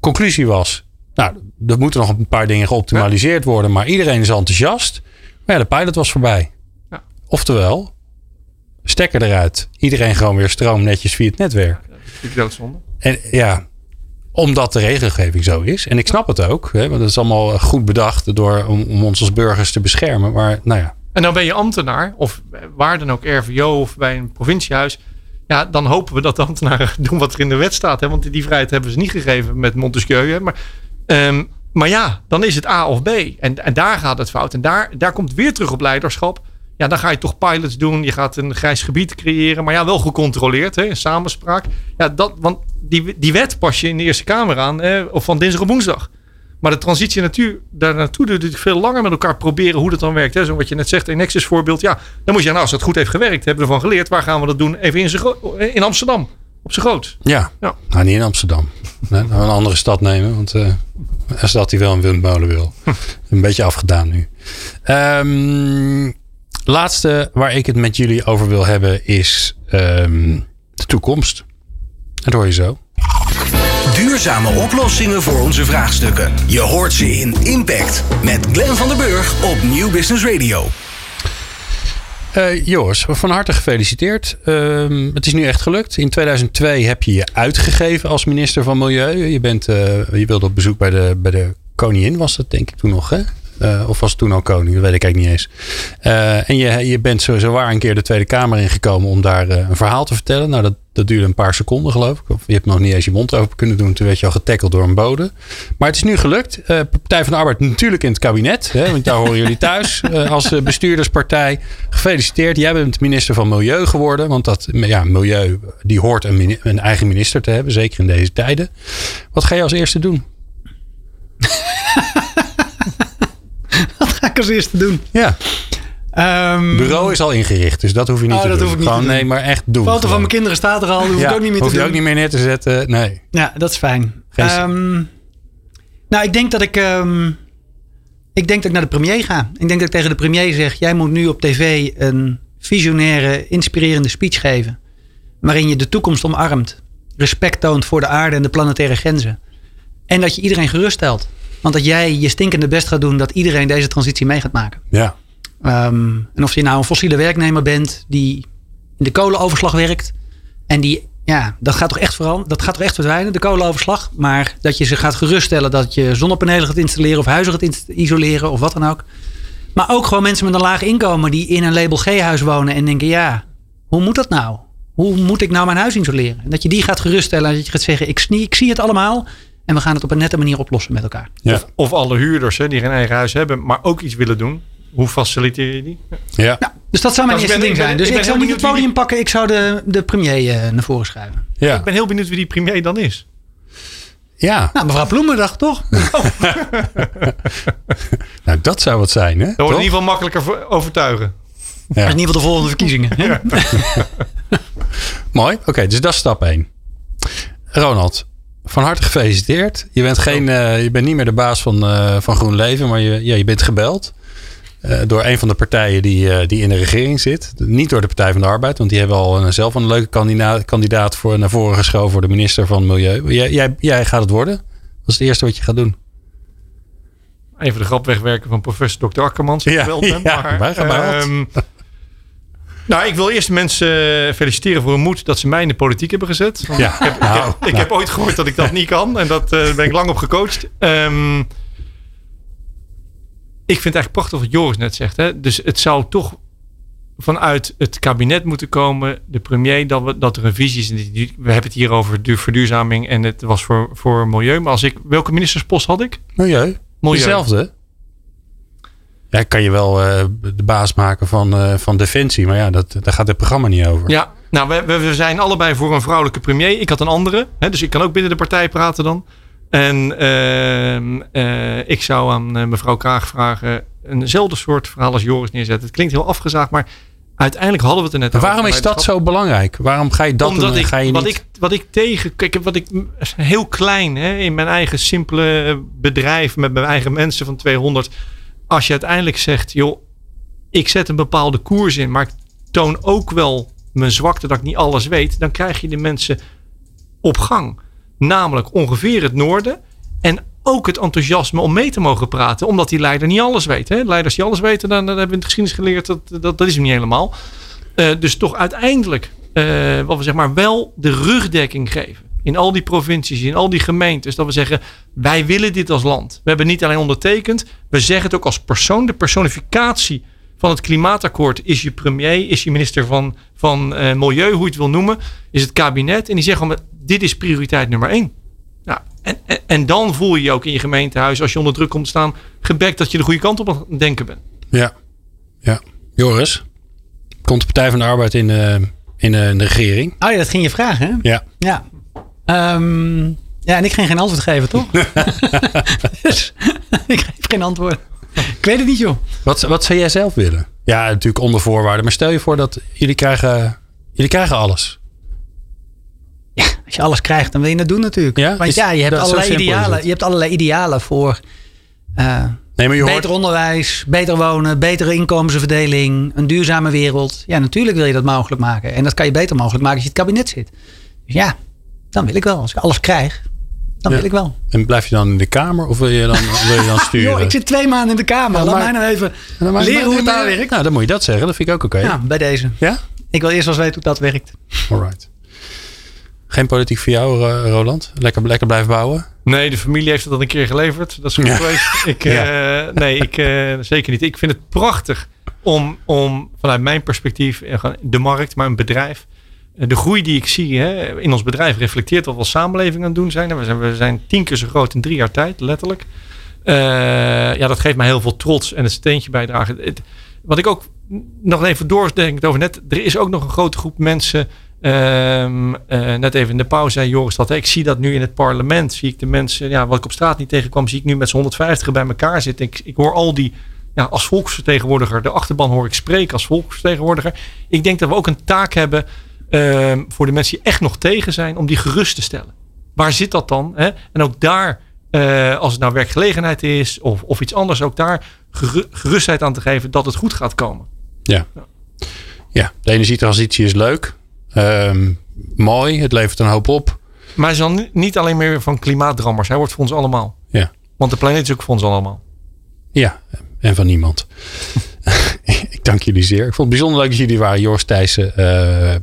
Conclusie was, nou, er moeten nog een paar dingen geoptimaliseerd worden. Maar iedereen is enthousiast. Maar ja, de pilot was voorbij. Oftewel, stekker eruit. Iedereen gewoon weer stroom netjes via het netwerk. Ik doodzonde. En ja, omdat de regelgeving zo is. En ik snap het ook. Hè, want het is allemaal goed bedacht door, om, om ons als burgers te beschermen. Maar nou ja. En dan ben je ambtenaar. Of waar dan ook RVO of bij een provinciehuis. Ja, dan hopen we dat de ambtenaren doen wat er in de wet staat. Hè? Want die vrijheid hebben ze niet gegeven met Montesquieu. Hè? Maar, um, maar ja, dan is het A of B. En, en daar gaat het fout. En daar, daar komt weer terug op leiderschap. Ja, dan ga je toch pilots doen. Je gaat een grijs gebied creëren. Maar ja, wel gecontroleerd. Hè, in samenspraak. Ja, dat, want die, die wet pas je in de Eerste Kamer aan. Hè, of van dinsdag op woensdag. Maar de transitie natuur, daar naartoe doe je veel langer met elkaar proberen hoe dat dan werkt. Hè. Zo wat je net zegt, een Nexus voorbeeld. Ja, dan moet je, nou, als het goed heeft gewerkt, hebben we ervan geleerd. Waar gaan we dat doen? Even in, in Amsterdam. Op zijn groot. Ja, ja. Nou, niet in Amsterdam. Nee, nou, een andere stad nemen. Want uh, een stad die wel een windmolen wil. een beetje afgedaan nu. Um, Laatste waar ik het met jullie over wil hebben is um, de toekomst. Dat hoor je zo. Duurzame oplossingen voor onze vraagstukken. Je hoort ze in Impact met Glenn van der Burg op Nieuw Business Radio. Uh, Joris, van harte gefeliciteerd. Uh, het is nu echt gelukt. In 2002 heb je je uitgegeven als minister van Milieu. Je, bent, uh, je wilde op bezoek bij de, bij de koningin, was dat denk ik toen nog, hè? Uh, of was toen al koning? Dat weet ik eigenlijk niet eens. Uh, en je, je bent sowieso waar een keer de Tweede Kamer ingekomen om daar uh, een verhaal te vertellen. Nou, dat, dat duurde een paar seconden, geloof ik. Of je hebt nog niet eens je mond open kunnen doen. Toen werd je al getackeld door een bode. Maar het is nu gelukt. Partij van de Arbeid natuurlijk in het kabinet. Hè, want daar horen jullie thuis als bestuurderspartij. Gefeliciteerd. Jij bent minister van Milieu geworden. Want dat ja, milieu die hoort een, een eigen minister te hebben. Zeker in deze tijden. Wat ga je als eerste doen? als eerste doen. Ja, Ehm, bureau is al ingericht, dus dat hoef je niet Oh, te dat doen. hoef ik niet Gewoon, te doen. nee, maar echt doen. foto van mijn kinderen staat er al. Hoef ja, ik ook niet meer hoef te je doen. ook niet meer neer te zetten. Nee. Ja, dat is fijn. Ehm, nou, ik denk dat ik. ehm, ik denk dat ik naar de premier ga. Ik denk dat ik tegen de premier zeg: jij moet nu op tv een visionaire, inspirerende speech geven. Waarin je de toekomst omarmt. Respect toont voor de aarde en de planetaire grenzen. En dat je iedereen geruststelt. Want dat jij je stinkende best gaat doen dat iedereen deze transitie mee gaat maken. Ja. Ehm, en of je nou een fossiele werknemer bent die in de kolenoverslag werkt. En die, ja, dat gaat toch echt veranderen. Dat gaat toch echt verdwijnen, de kolenoverslag. Maar dat je ze gaat geruststellen dat je zonnepanelen gaat installeren of huizen gaat isoleren of wat dan ook. Maar ook gewoon mensen met een laag inkomen die in een label G-huis wonen en denken: ja, hoe moet dat nou? Hoe moet ik nou mijn huis isoleren? En dat je die gaat geruststellen en dat je gaat zeggen: ik, ik zie het allemaal. En we gaan het op een nette manier oplossen met elkaar. Ja. Of, of alle huurders hè, die geen eigen huis hebben, maar ook iets willen doen. Hoe faciliteer je die? Ja. Nou, dus dat zou mijn eerste ben- ding zijn. Dus ik zou niet het podium pakken. Ik zou de, de premier eh, naar voren schuiven. Ja. Ik ben heel benieuwd wie die premier dan is. ja. Nou, mevrouw Bloemendag toch? Nou, dat zou het zijn, hè? Dat wordt in ieder geval makkelijker overtuigen. Is in ieder geval de volgende verkiezingen. hè? Mooi. Oké, dus dat is stap 1. Ronald, van harte gefeliciteerd. Je bent, geen, eh, je bent niet meer de baas van, eh, van GroenLeven, maar je, ja, je bent gebeld. eh, door een van de partijen die, die in de regering zit. Niet door de Partij van de Arbeid, want die hebben al een, zelf een leuke kandidaat, kandidaat voor, naar voren geschoven voor de minister van Milieu. Jij, jij, jij gaat het worden. Dat is het eerste wat je gaat doen. Even de grap wegwerken van professor Dr. Akkermans. Ja, ja, maar, wij gaan behaald. Nou, ik wil eerst mensen eh, feliciteren voor hun moed dat ze mij in de politiek hebben gezet. Ja, Ik, heb, ik, nou, ik nou. heb ooit gehoord dat ik dat niet kan. En dat eh, ben ik lang op gecoacht. Ehm, ik vind het eigenlijk prachtig wat Joris net zegt. Hè? Dus het zou toch vanuit het kabinet moeten komen, de premier, dat, we, dat er een visie is. We hebben het hier over de verduurzaming en het was voor, voor milieu. Maar als ik, welke ministerspost had ik? Milieu. Milieu. Hetzelfde. Ja, kan je wel eh, de baas maken van, eh, van Defensie, maar ja, dat, daar gaat het programma niet over. Ja, nou, we, we, zijn allebei voor een vrouwelijke premier. Ik had een andere, hè, dus ik kan ook binnen de partij praten dan. En ehm, eh, ik zou aan mevrouw Kraag vragen eenzelfde soort verhaal als Joris neerzetten. Het klinkt heel afgezaagd, maar uiteindelijk hadden we het er net over. waarom is dat zo belangrijk? Waarom ga je dat Omdat doen en ik, ga je wat, niet... ik, wat ik tegen, kijk, wat ik heel klein hè, in mijn eigen simpele bedrijf met mijn eigen mensen van 200. Als je uiteindelijk zegt, joh, ik zet een bepaalde koers in, maar ik toon ook wel mijn zwakte dat ik niet alles weet, dan krijg je de mensen op gang. Namelijk ongeveer het noorden en ook het enthousiasme om mee te mogen praten, omdat die leider niet alles weet. Hè? Leiders die alles weten, dan, hebben we in de geschiedenis geleerd dat dat, dat is hem niet helemaal. Eh, dus toch uiteindelijk, eh, wat we zeg maar, wel de rugdekking geven. In al die provincies, in al die gemeentes. Dat we zeggen, wij willen dit als land. We hebben niet alleen ondertekend. We zeggen het ook als persoon. De personificatie van het klimaatakkoord is je premier, is je minister van, van eh, Milieu, hoe je het wil noemen. Is het kabinet. En die zeggen, dit is prioriteit nummer één. Nou, en, en, en dan voel je je ook in je gemeentehuis, als je onder druk komt te staan, gebekt dat je de goede kant op aan het denken bent. Ja. ja. Joris, komt de Partij van de Arbeid in, eh, in, eh, in de regering? Oh ja, dat ging je vragen, hè? Ja. Ja. Ehm, ja, en ik ging geen antwoord geven, toch? dus ik geef geen antwoord. Ik weet het niet, joh. Wat, wat zou jij zelf willen? Ja, natuurlijk onder voorwaarden. Maar stel je voor dat jullie krijgen, jullie krijgen alles. Ja, als je alles krijgt, dan wil je het doen natuurlijk. Ja? Want Is- ja, je hebt, dat- allerlei idealen, je hebt allerlei idealen voor eh, Nee, maar je hoort... beter onderwijs, beter wonen, betere inkomensverdeling, een duurzame wereld. Ja, natuurlijk wil je dat mogelijk maken. En dat kan je beter mogelijk maken als je in het kabinet zit. Dus ja, dan wil ik wel. Als ik alles krijg, dan Ja. wil ik wel. En blijf je dan in de Kamer of wil je dan, wil je dan sturen? Joh, ik zit twee maanden in de Kamer. Ja, Laat mij nou even Nou, maar- leren hoe het daar werkt. Nou, dan moet je dat zeggen. Dat vind ik ook oké. Ja, bij deze. Ja? Ik wil eerst wel eens weten hoe dat werkt. Alright. Geen politiek voor jou, Roland? Lekker, lekker blijven bouwen? Nee, de familie heeft het al een keer geleverd. Dat is goed Ja. geweest. Ik, eh, nee, ik, eh, zeker niet. Ik vind het prachtig om, om vanuit mijn perspectief, eh, de markt, maar een bedrijf. De groei die ik zie hè, in ons bedrijf reflecteert wat we als samenleving aan het doen zijn. We zijn, we zijn tien keer zo groot in drie jaar tijd, letterlijk. Eh, ja, dat geeft mij heel veel trots en het steentje bijdragen. Wat ik ook nog even doordenk over net. Er is ook nog een grote groep mensen. ehm, eh, net even in de pauze zei Joris dat. hè, Ik zie dat nu in het parlement. Zie ik de mensen. Ja, wat ik op straat niet tegenkwam. Zie ik nu met z'n 150 bij elkaar zitten. Ik, ik hoor al die ja, als volksvertegenwoordiger, de achterban hoor ik spreken als volksvertegenwoordiger. Ik denk dat we ook een taak hebben ehm, voor de mensen die echt nog tegen zijn, om die gerust te stellen. Waar zit dat dan? Hè? En ook daar, eh, als het nou werkgelegenheid is of, of iets anders, ook daar gerustheid aan te geven dat het goed gaat komen. Ja, ja de energietransitie is leuk. Ehm, mooi, het levert een hoop op. Maar hij is dan niet alleen meer van klimaatdrammers. Hij wordt voor ons allemaal. Ja. Want de planeet is ook voor ons allemaal. Ja, en van niemand. dank jullie zeer. Ik vond het bijzonder leuk dat jullie waren. Joris Thijssen, uh,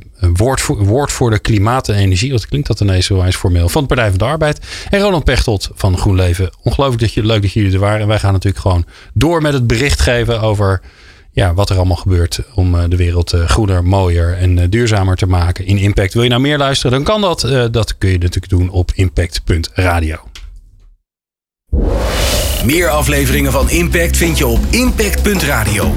woord, voor, de klimaat en energie. Wat klinkt dat ineens zo eens formeel. Van de Partij van de Arbeid. En Roland Pechtold van GroenLeven. Ongelooflijk dat je, leuk dat jullie er waren. En wij gaan natuurlijk gewoon door met het bericht geven over ja, wat er allemaal gebeurt om eh, de wereld eh, groener, mooier en duurzamer te maken in Impact. Wil je nou meer luisteren, dan kan dat. dat kun je natuurlijk doen op impact.radio. Meer afleveringen van Impact vind je op impact.radio.